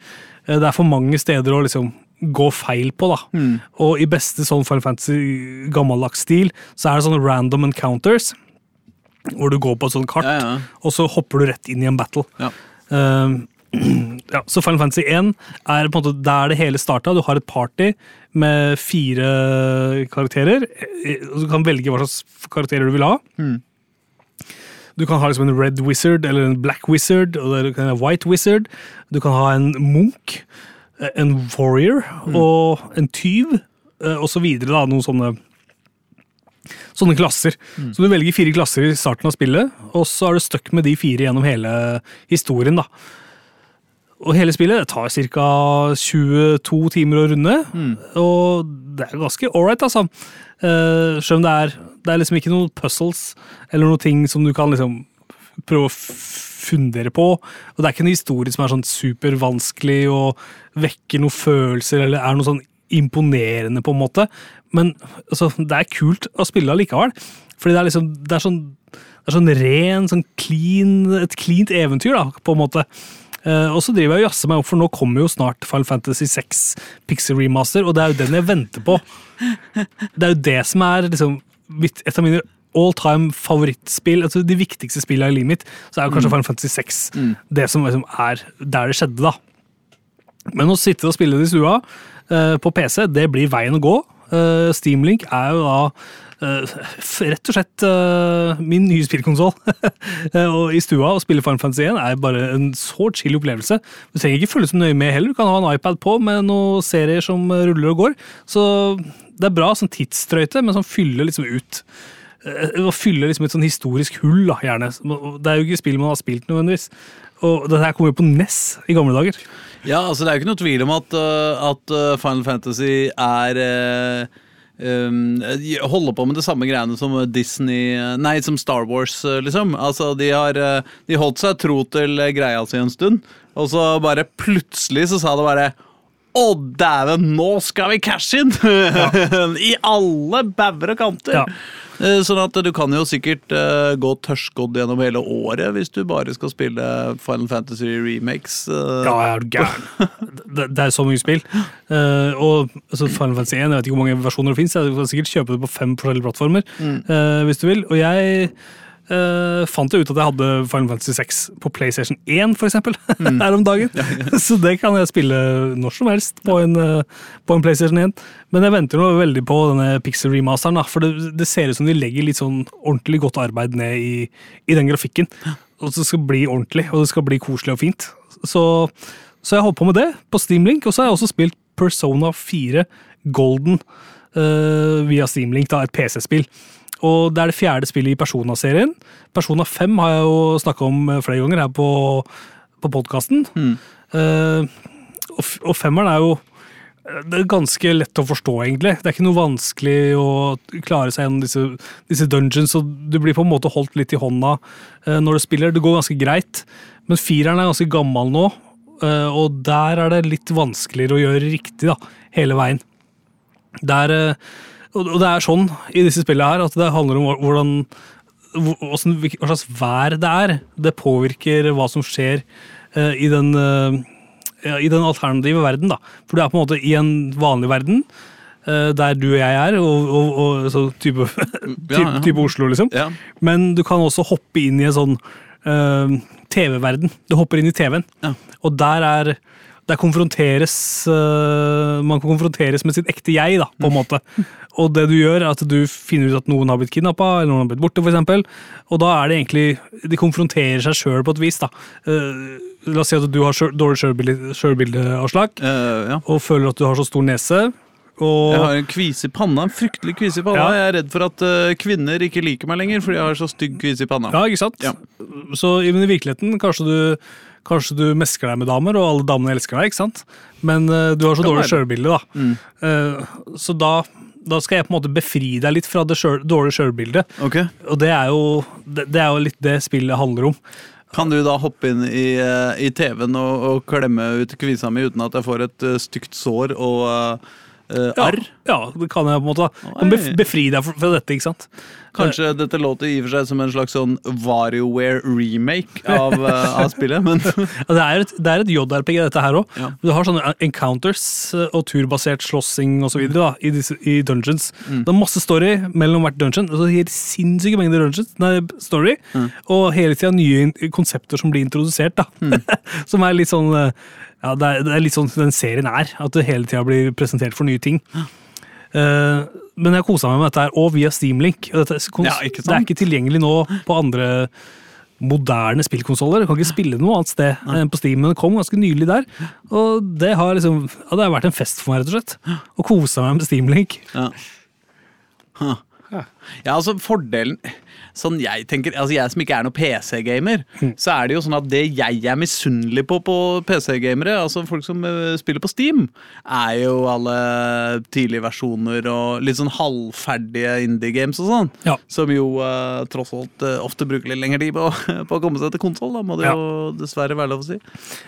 Det er for mange steder å liksom gå feil på, da. Og i beste sånn Final Fantasy gammeldags stil, så er det sånne random encounters. Hvor du går på et sånt kart, Ja, ja. og så hopper du rett inn i en battle. Ja. Uh, (clears throat) ja, så Final Fantasy 1 er på en måte der det hele starta. Du har et party med fire karakterer. eh, og Du kan velge hva slags karakterer du vil ha. Du kan ha liksom en red wizard eller en black wizard eller en white wizard. Du kan ha en munk, eh, en warrior og en tyv, eh, og så videre. da, Noen sånne Sånne klasser. Så du velger fire klasser i starten av spillet, og så er du stuck med de fire gjennom hele historien. da. Og hele spillet det tar ca. 22 timer å runde, og det er ganske ålreit, altså. Eh, Selv om det er, det er liksom ikke noen puzzles eller noen ting som du kan liksom prøve å fundere på. Og det er ikke en historie som er sånn supervanskelig og vekker noen følelser eller er noe sånn imponerende, på en måte. Men altså, det er kult å spille allikevel. Fordi det er liksom det er sånn, det er sånn ren, sånn clean, et cleant eventyr, da, på en måte. Eh, og så driver jeg og jazzer meg opp, for nå kommer jo snart Final Fantasy 6 Pixel Remaster, og det er jo den jeg venter på. Det er jo det som er liksom, mitt, et av mine all time favorittspill. altså De viktigste spillene i livet mitt, så er jo kanskje Final Fantasy 6 det som liksom er der det skjedde, da. Men å sitte og spille det i stua eh, på PC, det blir veien å gå. Uh, Steamlink er jo da eh, rett og slett eh, min nye spillkonsoll. (laughs) I stua å spille Final Fantasy 1 er bare en så chill opplevelse. Du trenger ikke følge så nøye med heller. Du kan ha en iPad på med noen serier som ruller og går. Så det er bra sånn tidsstrøyte, men som fyller liksom ut å fylle liksom et sånn historisk hull, da, gjerne. Det er jo ikke spill man har spilt nødvendigvis. Og dette her kom jo på NES i gamle dager. Ja, altså Det er jo ikke noe tvil om at, uh, at uh, Final Fantasy er uh, um, Holder på med det samme greiene som Disney Nei, som Star Wars, liksom. Altså, De har de holdt seg tro til greia si en stund, og så bare plutselig så sa det bare å, dæven, nå skal vi cashe inn! (laughs) I alle bauger og kanter. Ja. Eh, Sånn at du kan jo sikkert eh, gå tørrskodd gjennom hele året hvis du bare skal spille Final Fantasy remakes. eh. Ja, jeg er gæren. Det, det er så mye spill. Og altså, Final Fantasy 1, jeg vet ikke hvor mange versjoner det fins. Jeg kan sikkert kjøpe det på fem forskjellige plattformer eh, hvis du vil. Og jeg eh, fant jeg ut at jeg hadde Final Fantasy 6 på PlayStation 1, for eksempel, (laughs) her om dagen. (laughs) så det kan jeg spille når som helst på en, uh, på en PlayStation 1. Men jeg venter nå veldig på denne Pixel remasteren, da, for det, det ser ut som de legger litt sånn ordentlig godt arbeid ned i, i den grafikken. Og det skal bli ordentlig, og det skal bli koselig og fint. Så, så jeg holdt på med det på Steamlink, og så har jeg også spilt Persona 4 Golden uh, via Steamlink, da, et PC-spill. Og det er det fjerde spillet i Persona-serien. Persona 5 har jeg jo snakka om eh, flere ganger her på, på podkasten. og, Uh, og femmeren er jo eh, det er ganske lett å forstå, egentlig. Det er ikke noe vanskelig å klare seg gjennom disse, disse dungeons, og du blir på en måte holdt litt i hånda uh, når du spiller. Det går ganske greit. Men fireren er ganske gammel nå, uh, og der er det litt vanskeligere å gjøre riktig da, hele veien. Der er, eh, og det er sånn i disse spillene her at det handler om hvordan hva slags vær det er. Det påvirker hva som skjer eh, i den eh, i den alternative verden. da. For du er på en måte i en vanlig verden, eh, der du og jeg er, og, og, og så type, (laughs) ja, ja. type Oslo, liksom. Ja. Men du kan også hoppe inn i en sånn uh, TV-verden. Du hopper inn i TV-en, Ja. og der er der konfronteres uh, Man konfronteres med sitt ekte jeg, da, på en måte. Og det du gjør, er at du finner ut at noen har blitt kidnappa, eller noen har blitt borte, f.eks. Og da er det egentlig De konfronterer seg sjøl på et vis, da. Uh, la oss si at du har dårlig sjølbilde- sjølbildeavslag, uh, ja. og føler at du har så stor nese. Og Jeg har en kvise i panna, en fryktelig kvise i panna. Ja. Jeg er redd for at uh, kvinner ikke liker meg lenger fordi jeg har så stygg kvise i panna. Ja, ikke sant? Ja. Så men i virkeligheten kanskje du, kanskje du mesker deg med damer, og alle damene elsker deg, ikke sant? Men uh, du har så dårlig sjølbilde, da. Eh, så da, da skal jeg på en måte befri deg litt fra det selv, dårlige sjølbildet. Okay. Og det er, jo, det, det er jo litt det spillet handler om. Kan du da hoppe inn i, eh, i TV-en og, og klemme ut kvisa mi uten at jeg får et stygt sår og, eh, eh, Ja, R. ja, det kan jeg på en måte. Kan bef befri deg fra dette, ikke sant? Kanskje dette låter i og for seg som en slags sånn Varioware-remake av, uh, (laughs) av spillet, men Ja, Det er et, det er et JRPG, dette her òg. Ja. Du har sånne encounters eh, og turbasert slåssing osv. I, disse- i dungeons. Mm. Det er masse story mellom hvert dungeon. Altså helt sinnssyke mengder dungeons, nei, story. Mm. Og hele tida nye konsepter som blir introdusert. da. Mm. (laughs) som er litt sånn eh, ja, det er, det er litt sånn den serien er. At det hele tida blir presentert for nye ting. Uh, men jeg kosa meg med dette her, og via Steamlink. Og dette, er- Ja, ikke sant? Det er ikke tilgjengelig nå på andre moderne spillkonsoller. Kan ikke spille noe annet sted enn på Steam, men det kom ganske nylig der. Og det har liksom, ja, det har vært en fest for meg, rett og slett. Å kose meg med Steamlink. Ja. Huh. Ja, altså fordelen Sånn jeg tenker, altså jeg som ikke er noen PC-gamer, så er det jo sånn at det jeg er misunnelig på på PC-gamere, altså folk som eh, spiller på Steam, er jo alle tidlige versjoner og litt sånn halvferdige indie-games og sånn. Ja. Som jo eh, tross alt eh, ofte bruker litt lengre tid på, (laughs) på å komme seg til konsoll, må det Ja. jo dessverre være lov å si.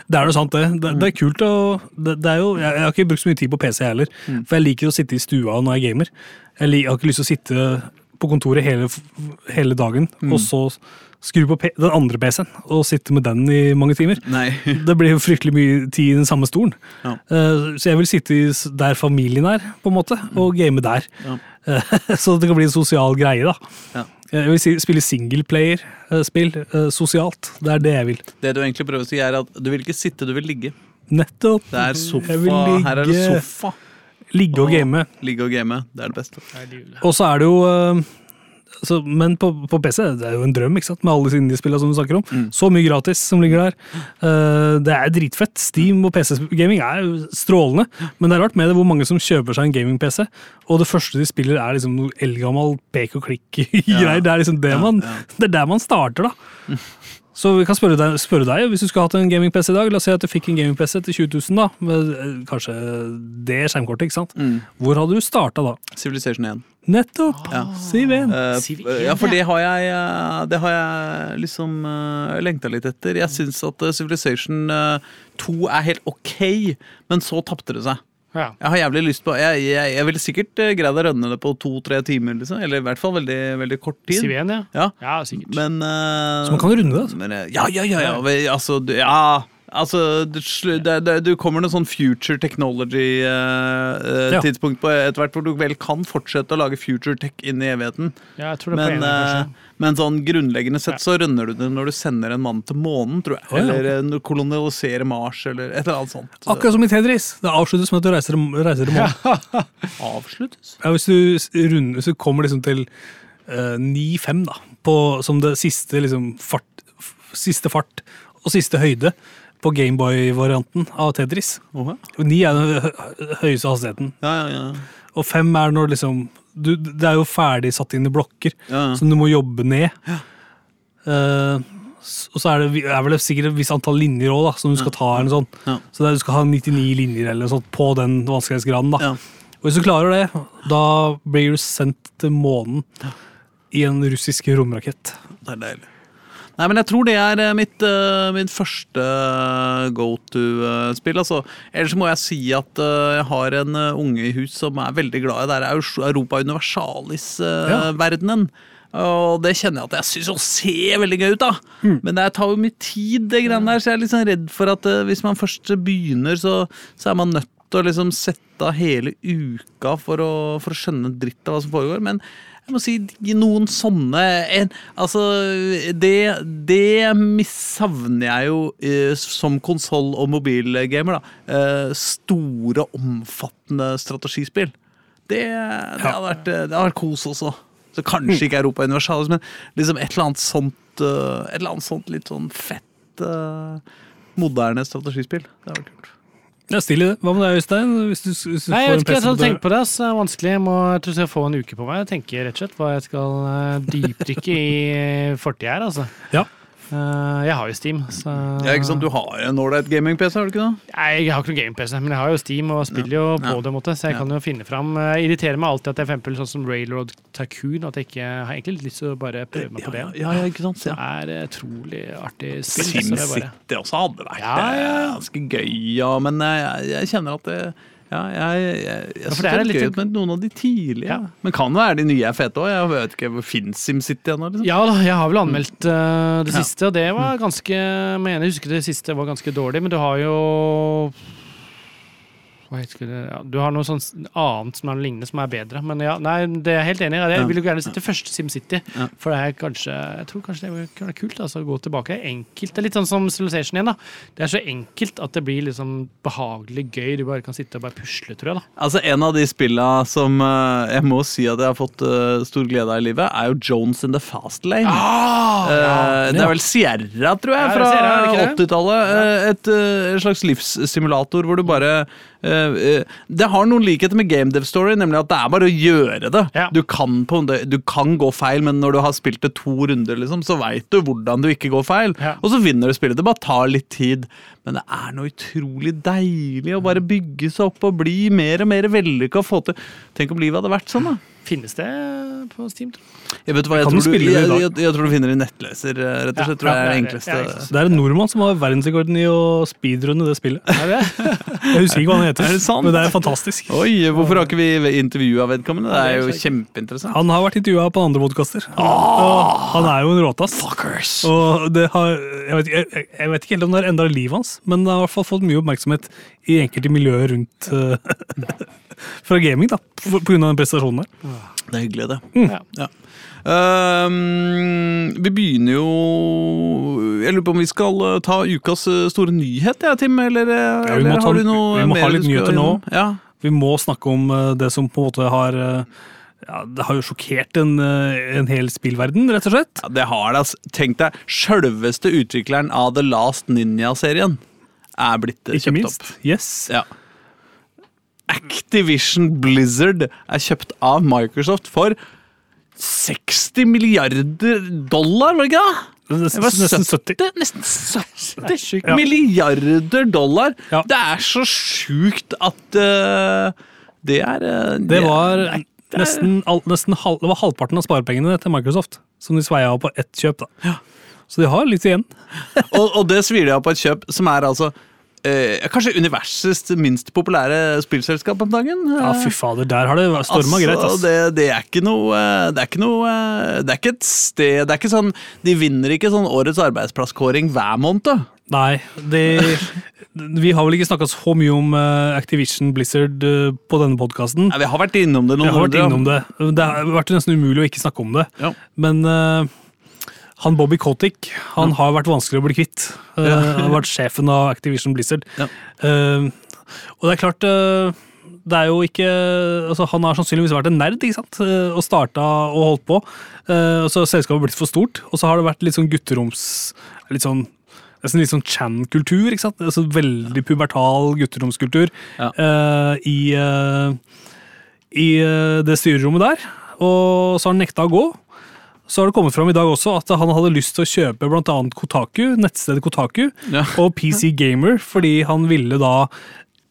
Det er jo sant, det. Det, det er kult å det, det er jo, jeg, jeg har ikke brukt så mye tid på PC heller, for jeg liker å sitte i stua når jeg gamer. Jeg, jeg har ikke lyst til å sitte på kontoret hele, hele dagen, og så skru på den andre PC-en og sitte med den i mange timer. Nei. (laughs) Det blir jo fryktelig mye tid i den samme stolen. Ja. Eh, Så jeg vil sitte der familien er, på en måte, og game der. Ja. Eh, (laughs) Så det kan bli en sosial greie, da. Ja. Jeg vil spille singleplayer-spill sosialt. Det er det jeg vil. Det du egentlig prøver å si, er at du vil ikke sitte, du vil ligge. Nettopp. Det er sofa. Her er det sofa. Ligge og game. Ligge og game. Det er det beste. Og så er det jo eh, så, Men på, på PC det er jo en drøm, ikke sant? med alle disse indiespillene som du snakker om. Mm. Så mye gratis som ligger der. Eh, det er dritfett. Steam og PC-gaming er strålende, men det er rart med det hvor mange som kjøper seg en gaming-PC, og det første de spiller, er liksom noe eldgammel pek og klikk-greier. Det er liksom det Ja, man ja. Det er der man starter, da. (laughs) Så vi kan spørre deg, spørre deg hvis du skulle hatt en gaming-PC i dag. La oss si at du fikk en gaming-PC til 20 000, da. Med eh, kanskje det skjermkortet, ikke sant. Mm. Hvor hadde du starta da? Civilization 1. Nettopp! Ja. Siv 1. Eh, Civ f- 1, ja, for det har jeg, eh, det har jeg liksom uh, lengta litt etter. Jeg syns at eh, Civilization eh, 2 er helt ok, men så tapte det seg. Ja. Jeg har jævlig lyst på Jeg, jeg, jeg ville sikkert uh, greid å rønne det på to-tre timer, liksom. Eller i hvert fall veldig, veldig kort tid. 1, ja. Ja. Ja, sikkert. Men uh, Så man kan runde det, altså? Men, eh, ja, ja, ja. ja. Altså, ja. Altså, du, det, du kommer noe sånn future technology-tidspunkt på etter hvert hvor du vel kan fortsette å lage future tech inn i evigheten. ja, jeg tror det Men, eh, men sånn grunnleggende sett Ja. så rønner du det når du sender en mann til månen, tror jeg. Å, ja. Eller eh, når du kolonialiserer Mars, eller et eller annet sånt. Akkurat som i Tedris. Det avsluttes med at du reiser, reiser til månen. (laughs) Avsluttes? Ja, hvis, du runder, hvis du kommer liksom til uh, 9-5, da, på, som det siste, liksom, fart, siste fart og siste høyde på Gameboy-varianten av Tetris. Og 9 er den høyeste hastigheten, Ja, ja, ja. og fem er når liksom du, Det er jo ferdig satt inn i blokker, som du må jobbe ned. S- og så er det, er vel sikkert et visst antall linjer òg, som du skal ta. eller sånn. Så er, du skal ha 99 linjer eller sånt på den vanskelighetsgraden. da. Og hvis du klarer det, da blir du sendt til månen i en russisk romrakett. Det er deilig. Nei, men jeg tror det er eh, mitt, eh, mitt første go to-spill. altså. Ellers må jeg si at eh, jeg har en eh, unge i hus som er veldig glad i det her Europa Universalis-verdenen. Og det kjenner jeg at jeg syns ser veldig gøy ut, da. Mm. Men det tar jo mye tid, det greiene der, så jeg er sånn redd for at eh, hvis man først begynner, så, så er man nødt til å liksom sette av hele uka for å, for å skjønne dritt av hva som foregår. Men jeg må si noen sånne en, Altså, det, det savner jeg jo eh, som konsoll- og mobilgamer, da. Eh, store, omfattende strategispill. Det, det, hadde vært, eh, det hadde vært kos også. Så kanskje ikke Europa Universalis, men liksom et eller annet sånt eh, Et eller annet sånt litt sånn fett eh, moderne strategispill. Det hadde vært kult. Ja, Still i det. Hva med deg, Øystein? Hvis du, hvis du Nei, jeg vet ikke, jeg hadde tenkt på det. Så Det er vanskelig. Jeg, må, jeg tror jeg får få en uke på meg. Jeg tenker rett og slett hva jeg skal eh, dypdykke i fortida her, altså. Ja. Eh, jeg har jo Steam, så Ja, ikke sant? Du har en ålreit gaming-PC, har du ikke det? Nei, jeg har ikke noen gaming-PC, men jeg har jo Steam og spiller jo på Ja. det, måte, så jeg Ja. kan jo finne fram. Jeg irriterer meg alltid at jeg for sånn som Railroad Tacoon, at jeg ikke jeg har egentlig litt lyst til å bare prøve meg på det. Ja, ja, ikke sant? Det er utrolig artig spill. SimCity også hadde vært Ja, ja, ja. eh, ganske gøy, ja, men eh, jeg, jeg kjenner at det, Ja, jeg, jeg, jeg synes det er litt- gøy med noen av de tidlige. Ja. Men kan være de nye er fete òg. Jeg vet ikke, Fins SimCity ennå? Liksom? Ja da, jeg har vel anmeldt uh, det siste, og det var ganske Jeg mener, jeg husker det siste var ganske dårlig, men du har jo? Ja, du har noe sånt annet som er lignende som er bedre. Men ja, nei, det er jeg helt enig i. Jeg vil jo gjerne sitte første SimCity. Ja. For det er kanskje Jeg tror kanskje det kunne være kult altså, å gå tilbake. Det er Enkelt. Det er litt sånn som Civilization igjen. da Det er så enkelt at det blir liksom behagelig gøy. Du bare kan sitte og bare pusle, tror jeg. da Altså En av de spilla som eh, jeg må si at jeg har fått eh, stor glede av i livet, er jo Jones in the Fast Lane. Eh, det er vel Sierra, tror jeg, fra Sierra, er det ikke det? 80-tallet. Eh, et slags livssimulator hvor du bare Det har noen likheter med Game Dev Story, nemlig at det er bare å gjøre det. Ja. Du, kan på, du kan gå feil, men når du har spilt det to runder, liksom, så veit du hvordan du ikke går feil. Ja. Og så vinner du spillet. Det bare tar litt tid. Men det er noe utrolig deilig å bare bygge seg opp og bli mer og mer vellykka. Tenk om livet hadde vært sånn, da. Finnes det på Steam? tror jeg? Vet hva, jeg, tror du, spille jeg, jeg, jeg tror du finner det i nettleser, eh, rett og Ja, slett. tror jeg er det enkleste. Ja, det er en nordmann som har verdensrekorden i å speedrunne det spillet. Er det? (laughs) Jeg husker ikke hva han heter, Er det sant? men det er fantastisk. Oi, hvorfor har ikke vi intervjua vedkommende? Det er jo kjempeinteressant. Han har vært intervjua på andre podkaster. Han er jo en råtass. Fuckers! Og det har, jeg, vet, jeg, vet ikke helt om det har endra livet hans, men det har i hvert fall fått mye oppmerksomhet i enkelte miljøer rundt eh, (laughs) fra gaming, da, av den prestasjonen der. Det er hyggelig, det. Mm. Ja. Ehm, vi begynner jo Jeg lurer på om vi skal eh, ta ukas eh, store nyhet, ja, Tim? Eller, eh, Ja, vi må eller ta- har du noe vi må mer ha litt nyheter nå. Ja. Vi må snakke om det som på en måte har ja, Det har jo sjokkert en, en hel spillverden, rett og slett. Ja, det har det. ass. Tenk deg, sjølveste utvikleren av The Last Ninja-serien er blitt Ikke kjøpt minst. opp. Yes. Ja. Activision Blizzard er kjøpt av Microsoft for 60 milliarder dollar, var det ikke det? Var Nesten 70. Nesten 70. Ja. milliarder dollar! Ja. Det er så sjukt at uh, det er eh, Det var det er- nesten, all, nesten halv, det var halvparten av sparepengene til Microsoft som de sveia av på ett kjøp. da. Så de har litt igjen. (laughs) og, og det svir de av på et kjøp som er altså eh, kanskje universets minst populære spillselskap om dagen. Ja, fy fader, der har det storma greit. ass. Det, det er ikke noe eh, Det er ikke noe eh, Det er ikke et sted Det er ikke sånn De vinner ikke sånn årets arbeidsplasskåring hver måned. Nei, det, vi har vel ikke snakka så mye om eh, Activision Blizzard eh, på denne podkasten. Vi har vært innom det noen innom det. Det har vært nesten umulig å ikke snakke om det. Ja. Men eh, han Bobby Kotick han har vært vanskelig å bli kvitt. Ja. Han har vært sjefen av Activision Blizzard. Ja. Uh, og det er klart uh, det er jo ikke, altså Han har sannsynligvis vært en nerd ikke sant? Eh, og starta og holdt på. Eh, og så har selskapet blitt for stort, og så har det vært litt sånn gutteroms litt sånn Nesten litt sånn Chan-kultur. ikke sant? Altså Veldig pubertal gutteromskultur Ja. eh, i, eh, i eh, det styrerommet der. Og så har han nekta å gå. Så har det kommet fram i dag også at han hadde lyst til å kjøpe annet Kotaku, nettstedet Kotaku, Ja. og PC Gamer, fordi han ville da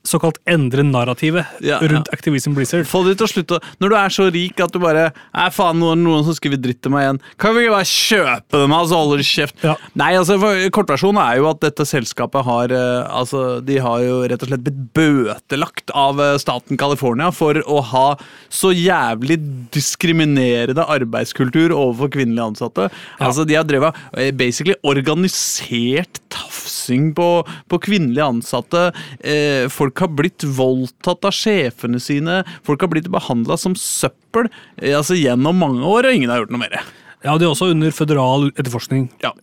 såkalt endre narrativet Ja, rundt ja. Activision Blizzard. Få de til å slutte Når du er så rik at du bare Nei, faen, noen, noen som skriver dritt til meg igjen. Kan vi ikke bare kjøpe dem, så holder du kjeft? Ja. Nei, altså, kortversjonen er jo at dette selskapet har eh, Altså, de har jo rett og slett blitt bøtelagt av eh, staten California for å ha så jævlig diskriminerende arbeidskultur overfor kvinnelige ansatte. Altså, de har drevet eh, basically organisert tafsing på, på kvinnelige ansatte. Eh, folk har blitt voldtatt av sjefene sine. Folk har blitt behandla som søppel eh, altså gjennom mange år, og ingen har gjort noe mer. Ja, De er også under føderal etterforskning. Ja.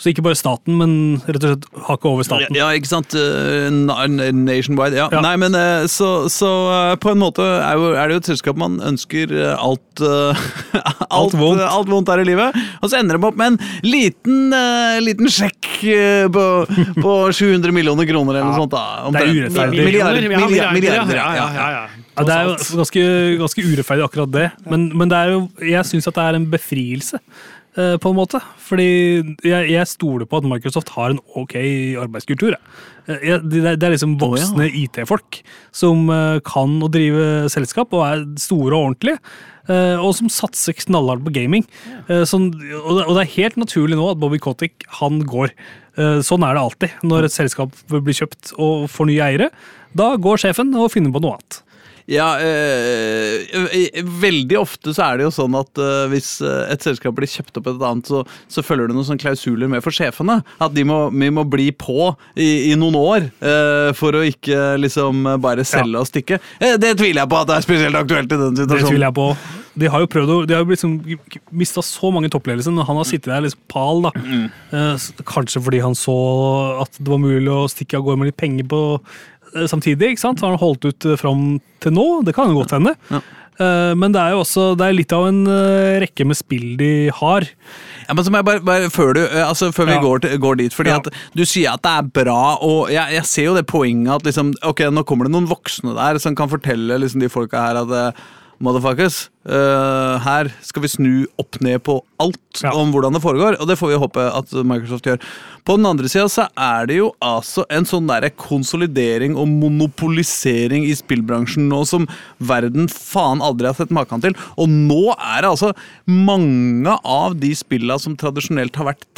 Så ikke bare staten, men rett og slett hakket over staten. Ja, ikke sant? Eh, Nationwide. Ja. Ja. Nei, men eh, så, så eh, på en måte er, jo, er det jo et selskap man ønsker (laughs) alt alt, vondt. alt vondt her i livet. Og så ender de opp med en liten, liten sjekk på, (laughs) på 700 millioner kroner eller noe sånt. da. Det er urettferdig. Milliarder, ja, milliarder, milliarder, milliarder, ja, ja, ja, ja. Det er jo ganske, ganske urettferdig, akkurat det. Men, men det er jo, jeg syns at det er en befrielse, eh, på en måte. Fordi jeg, jeg stoler på at Microsoft har en ok arbeidskultur. Eh. Det, er- det er liksom voksne IT-folk som eh, kan å drive selskap og er store og ordentlige. eh, Og som satser knallhardt på gaming. Sånn, og det og det er helt naturlig nå at Bobby Kotick han går. Sånn er det alltid når et selskap blir kjøpt og får nye eiere. Da går sjefen og finner på noe annet. Ja, øh, veldig ofte så er det jo sånn at øh, hvis et selskap blir kjøpt opp et annet, så, så følger det noen sånne klausuler med for sjefene. At de må, vi må bli på i, i noen år øh, for å ikke liksom bare selge og stikke. Det tviler jeg på at det er spesielt aktuelt i den situasjonen. Det tviler jeg på. De har jo prøvd å, de har liksom mista så mange toppledelser når han har sittet der liksom pal. da. Eh, Kanskje fordi han så at det var mulig å stikke av gårde med litt penger på samtidig. ikke sant? Har han holdt ut eh, fram til nå? Det kan jo godt hende. Ja. Eh, Men det er jo også det er litt av en eh, rekke med spill de har. Ja, men så må jeg bare, bare Før, du, eh, altså, før vi Ja. går, til, går dit fordi Ja. at Du sier at det er bra, og jeg, jeg ser jo det poenget at liksom, ok, nå kommer det noen voksne der som kan fortelle liksom, de folka her at eh, Motherfuckers, Uh, her skal vi snu opp ned på alt Ja. om hvordan det foregår, og det får vi håpe at Microsoft gjør. På den andre sida så er det jo altså en sånn derre konsolidering og monopolisering i spillbransjen nå som verden faen aldri har sett maken til. Og nå er det altså mange av de spilla som tradisjonelt har vært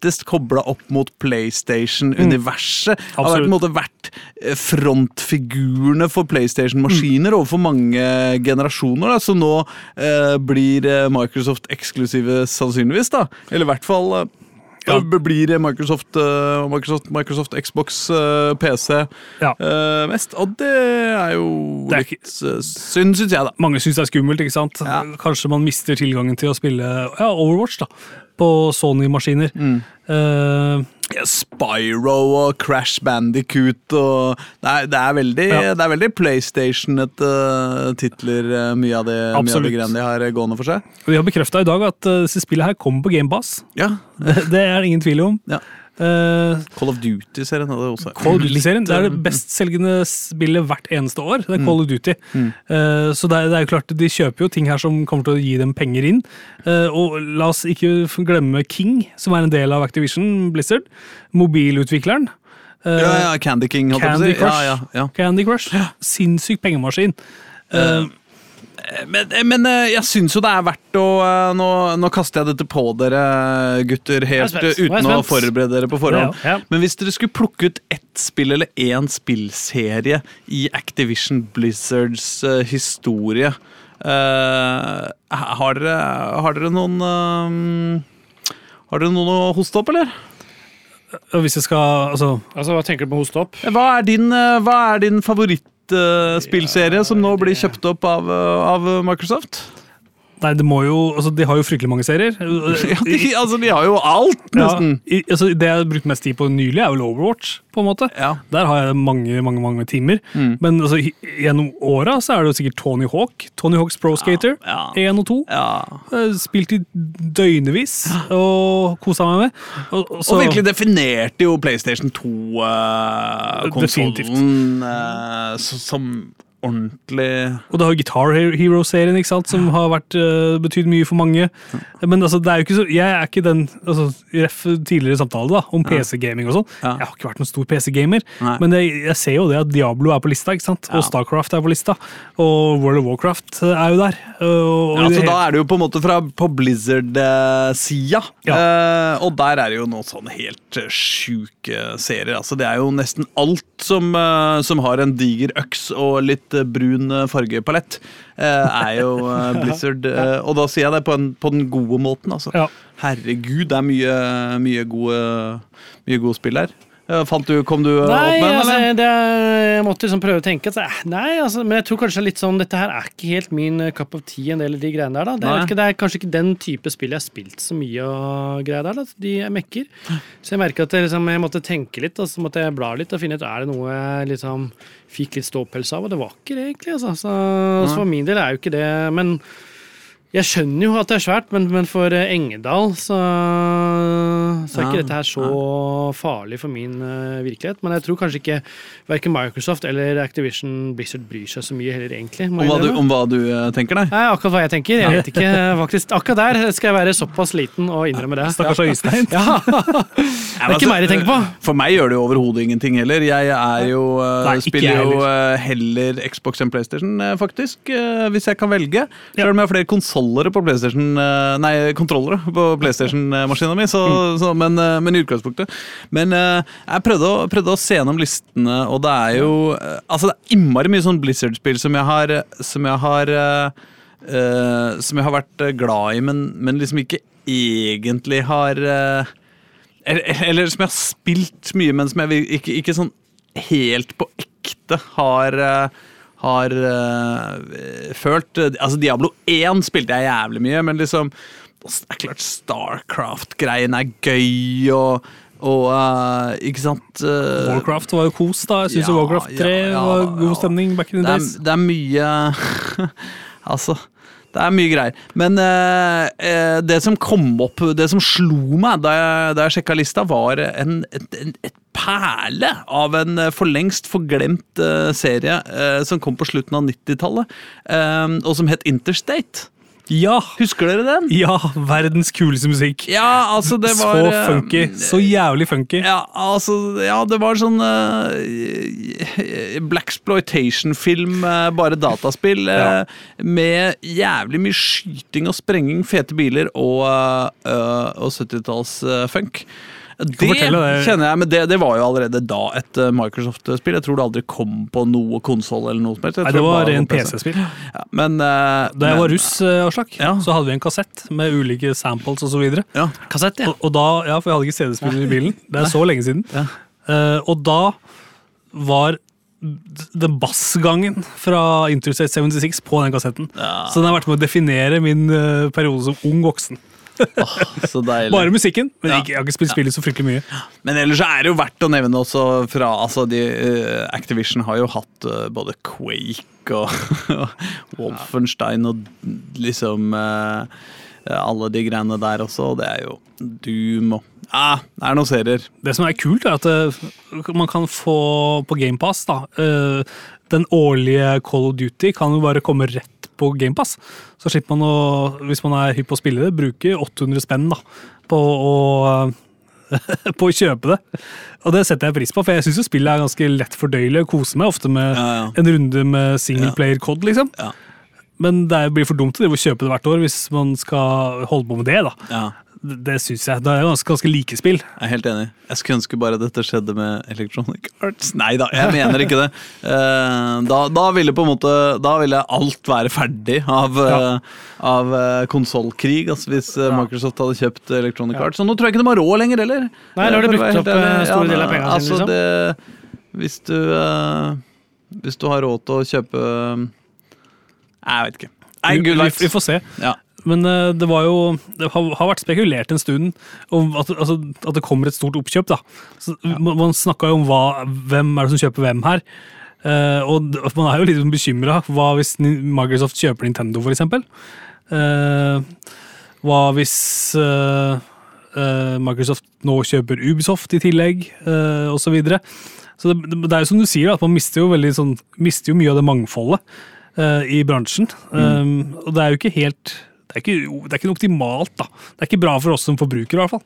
tettest kobla opp mot PlayStation-universet. Har vært, måte vært eh, frontfigurene for PlayStation-maskiner overfor mange generasjoner, da, Så nå eh, blir eh, Microsoft-eksklusive sannsynligvis. da. Eller i hvert fall eh, Ja. blir Microsoft, eh, Microsoft, Microsoft Xbox, PC Ja. mest. Og det er jo Det er litt synd, syns jeg, da. Mange syns det er skummelt. ikke sant? Ja. Kanskje man mister tilgangen til å spille ja, Overwatch da, på Sony-maskiner. Mm. Uh, Ja, Spyro og Crash Bandicoot og Det er, det er veldig, Ja. det veldig PlayStation-ete titler, uh, mye av det, mye av det greiene de har eh, gående for seg. og de har bekrefta i dag at uh, disse spillene her kommer på GameBass. Ja, Det, (laughs) det er det ingen tvil om. ja. Eh, Call of Duty-serien hadde også. Call of Duty-serien det er det bestselgende spillet hvert eneste år. Det er Call of Duty. Eh, så det er, det er jo klart De kjøper jo ting her som kommer til å gi dem penger inn. Uh, og la oss ikke glemme King, som er en del av Activision Blizzard. Mobilutvikleren. Eh, Ja, ja, Candy King, holdt jeg på å Candy si. Crush. Ja, ja, ja. Candy Crush. Sinnssyk pengemaskin. Eh, Men, men eh, jeg syns jo det er verdt å eh, Nå, nå kaster jeg dette på dere, gutter, helt eh, uten er å forberede dere på forhånd. Ja, ja. Men hvis dere skulle plukke ut ett spill eller én spillserie i Activision Blizzards uh, historie uh, har, dere, har dere noen uh, Har dere noen å hoste opp, eller? hvis jeg skal altså, Altså, Hva tenker du på hoste opp? Hva er din, eh, hva er din favorittspillserie som nå blir kjøpt opp av, eh, av Microsoft? Nei, det må jo altså, De har jo fryktelig mange serier. (laughs) Ja, de, altså, de har jo alt, nesten. Ja, i, altså, det jeg har brukt mest tid på nylig, er vel Overwatch. på en måte. Ja. Der har jeg mange mange, mange timer. Men altså, gjennom åra så er det jo sikkert Tony Hawk. Tony Hawks Pro Skater ja. 1 og 2. Ja. Eh, Spilt i døgnevis og kosa meg med. Og, og, så, Og virkelig definerte jo PlayStation 2-konsollen Definitivt. som ordentlig Og det har jo Guitar Hero-serien, ikke sant, som har vært, uh, betydd mye for mange. Men altså, det er jo ikke så, jeg er ikke den altså, Ref tidligere samtale da, om PC-gaming og sånn. Ja. Jeg har ikke vært noen stor PC-gamer, men jeg, jeg ser jo det at Diablo er på lista, ikke sant? og Starcraft er på lista, og World of Warcraft eh, er jo der. Og, Ja, altså, Da er det jo på en måte fra på Blizzard-sida. Ja. Eh, og der er det jo noen sånne helt sjuke serier. Altså, det er jo nesten alt som, eh, som har en diger øks og litt eh, brun eh, fargepalett, er jo (laughs) Blizzard. Og da sier jeg det på, en, på den gode måten. Altså. Ja. Herregud, det er mye, mye, gode, mye gode spill her. Eh, Fant du, kom du eh, Nei, opp med den, altså, det, jeg måtte liksom prøve å tenke. Altså, eh, nei, altså, men jeg tror kanskje litt sånn Dette her er ikke helt min cup of tea, en del av de greiene der. da. Det, er, ikke, det er kanskje ikke den type spill jeg har spilt så mye og greier der. da. De er mekker. Så jeg merker at jeg, liksom, jeg måtte tenke litt, og så måtte jeg bla litt og finne ut er det noe jeg liksom fikk litt ståpels av, og det var ikke det, egentlig. Altså. Så, så for min del er jo ikke det Men jeg skjønner jo at det er svært, men, men for eh, Engedal så, så er ikke Ja, dette her så farlig for min uh, virkelighet. Men jeg tror kanskje ikke verken Microsoft eller Activision Blizzard bryr seg så mye heller, egentlig. Om hva du, om hva du eh, tenker, nei? Nei, akkurat hva jeg tenker. Jeg vet ikke, faktisk. Akkurat der skal jeg være såpass liten og innrømme det. Stakkars Øystein. Ja. (laughs) Det er ikke meg de tenker på. For meg gjør det jo overhodet ingenting heller. Jeg er jo, uh, Nei, spiller jeg jo uh, heller Xbox enn PlayStation, eh, faktisk. eh, Hvis jeg kan velge. Selv om jeg har flere konsoller på PlayStation eh, Nei, kontrollere på PlayStation-maskina mi, så, så, men, eh, men i utgangspunktet. Men eh, jeg prøvde å, prøvde å se gjennom listene, og det er jo Altså, det er innmari mye sånn Blizzard-spill som jeg har Som jeg har eh, Som jeg har vært glad i, men, men liksom ikke egentlig har uh, eller, eller som jeg har spilt mye, men som jeg ikke, ikke sånn helt på ekte har eh, har uh, følt Altså, Diablo 1 spilte jeg jævlig mye, men liksom Det er klart Starcraft-greien er gøy, og, og uh, Ikke sant? uh, Warcraft var jo kos, da. Jeg syns Ja, Warcraft 3 ja, ja, var god stemning back in the days. det er mye (laughs) Altså det er mye greier. Men eh, eh, det som kom opp, det som slo meg da jeg, da jeg sjekka lista, var en, et, et, et perle av en eh, for lengst forglemt eh, serie eh, som kom på slutten av 90-tallet, eh, og som het Interstate. Ja! Husker dere den? Ja, verdens kuleste musikk. Ja, altså, det var så funky. Så jævlig funky. Ja, altså, ja, det var sånn uh, Blaxploitation-film, uh, bare dataspill, Ja. med jævlig mye skyting og sprenging, fete biler og, uh, og 70-talls-funk. det fortelle det. kjenner jeg, men det, det var jo allerede da et uh, Microsoft-spill. Jeg tror det aldri kom på noe konsoll eller noe som helst. Nei, det var en PC. PC-spill. Ja, men uh, Da jeg men- var russ, eh, Aslak, Ja. så hadde vi en kassett med ulike samples osv. Ja. Kassett, ja. Og, og da, ja, for jeg hadde ikke CD-spiller i bilen. Det er så lenge siden. Ja. Uh, og da var den bassgangen fra Interstate 76 på den kassetten. Så den har vært med å definere min uh, periode som ung voksen. Så deilig. Bare musikken, men Ja. ikke, jeg har ikke spilt spillet så fryktelig mye. Men ellers er det jo verdt å nevne også fra altså de, uh, Activision har jo hatt uh, både Quake og (laughs) Wolfenstein og liksom uh, alle de greiene der også, og det er jo Doom og ah, Det er noen serier. Det som er kult, er at man kan få på GamePass da, Den årlige Call of Duty kan jo bare komme rett på GamePass. Så slipper man å, hvis man er hypp på å spille det, bruke 800 spenn da, på å (laughs) på å kjøpe det. Og det setter jeg pris på, for jeg syns spillet er ganske lett fordøyelig. å koser meg ofte med Ja, ja. en runde med singleplayer-cod, liksom. Ja. Men det blir for dumt å kjøpe det hvert år hvis man skal holde på med det. da. Ja, Det, det syns jeg. Det er ganske, ganske like spill. jeg er helt enig. Jeg skulle ønske bare dette skjedde med Electronic Arts. (laughs) Nei da, jeg mener ikke det. Eh, da, da ville på en måte Da ville alt være ferdig av, Ja. uh, av uh, konsollkrig, altså hvis eh, Ja. Microsoft hadde kjøpt Electronic. Arts. Og nå tror jeg ikke de har råd lenger heller. Nei, nå har de Eh, brukt opp, en stor eh, store deler av pengene sine, altså, liksom. Det, hvis du eh, Hvis du har råd til å kjøpe eh, Jeg vet ikke. Nei, gud vi, vi får se. Ja. Men eh, det var jo Det har, har vært spekulert en stund om at, altså, at det kommer et stort oppkjøp. da. Så, Man, man snakka jo om hva, hvem er det som kjøper hvem her. Uh, og man er jo litt bekymra. Hva hvis Microsoft kjøper Nintendo, for eksempel? Eh, hva hvis uh, uh, Microsoft nå kjøper Ubisoft i tillegg, uh, osv. Så, videre. så det, det er jo som du sier, at man mister jo, veldig, sånn, mister jo mye av det mangfoldet eh, i bransjen. Um, og det er jo ikke helt det er ikke, det er ikke noe optimalt, da. Det er ikke bra for oss som forbrukere, i hvert fall.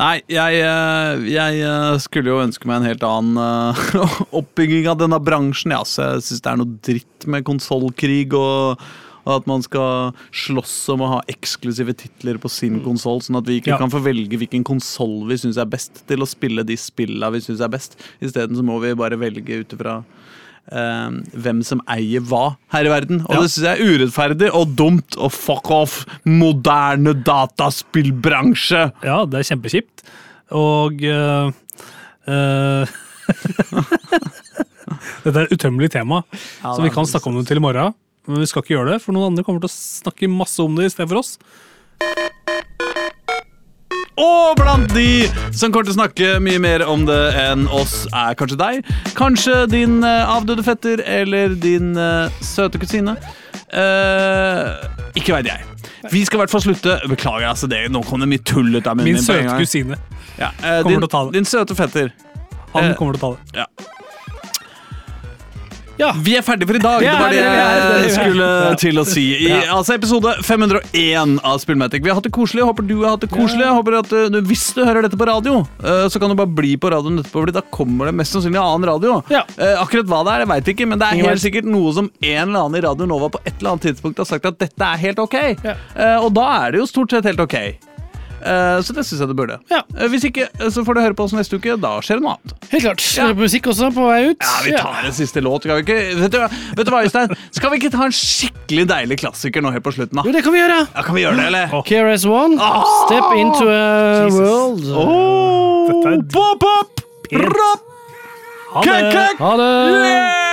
Nei, jeg, eh, jeg eh, skulle jo ønske meg en helt annen (laughs) oppbygging av denne bransjen. Ja, så jeg syns det er noe dritt med konsollkrig og, og at man skal slåss om å ha eksklusive titler på sin konsoll, sånn at vi ikke Ja. kan få velge hvilken konsoll vi syns er best til å spille de spilla vi syns er best. Isteden så må vi bare velge ut ifra hvem som eier hva her i verden. Og Ja. det syns jeg er urettferdig og dumt og fuck off, moderne dataspillbransje! Ja, det er kjempekjipt. Og uh, uh, (laughs) Dette er et utømmelig tema, Ja, så vi kan snakke om det til i morgen. Men vi skal ikke gjøre det, for noen andre kommer til å snakke masse om det i stedet for oss. Og blant de som kommer til å snakke mye mer om det enn oss, er kanskje deg. Kanskje din eh, avdøde fetter eller din eh, søte kusine. Eh, ikke veit jeg. Vi skal i hvert fall slutte. Beklager, altså det, nå kom det mye tull ut av munnen Min søte kusine. Ja, eh, kommer din, til å ta det. din søte fetter. Han Eh, kommer til å ta det. Ja. Ja. Vi er ferdige for i dag. Ja, det var det jeg skulle til å si. I altså episode 501 av Spillmatic. Vi har hatt det koselig. Håper du har hatt det koselig. Håper at du, Hvis du hører dette på radio, uh, så kan du bare bli på radioen etterpå, Fordi da kommer det mest sannsynlig annen radio. Ja. Uh, akkurat hva det er, jeg veit ikke, men det er helt sikkert noe som en eller annen i Radio Nova på et eller annet tidspunkt har sagt at dette er helt ok. Ja. Og da er det jo stort sett helt ok. Eh, så det syns jeg du burde. Ja. Eh, hvis ikke, eh, så får du høre på oss neste uke. Da skjer det noe annet. Helt klart. Hører på musikk også på vei ut. Ja, Vi tar en siste låt. Skal vi ikke, vet, du, vet du hva, Øystein? Skal vi ikke ta en skikkelig deilig klassiker nå helt på slutten? da? Jo, det kan vi gjøre. Ja, Kan vi gjøre det, eller? KRS-One, Step into a Jesus. world. Oh, Dette er pop, pop, pent. rap, Ha det! Ha det! Yeah!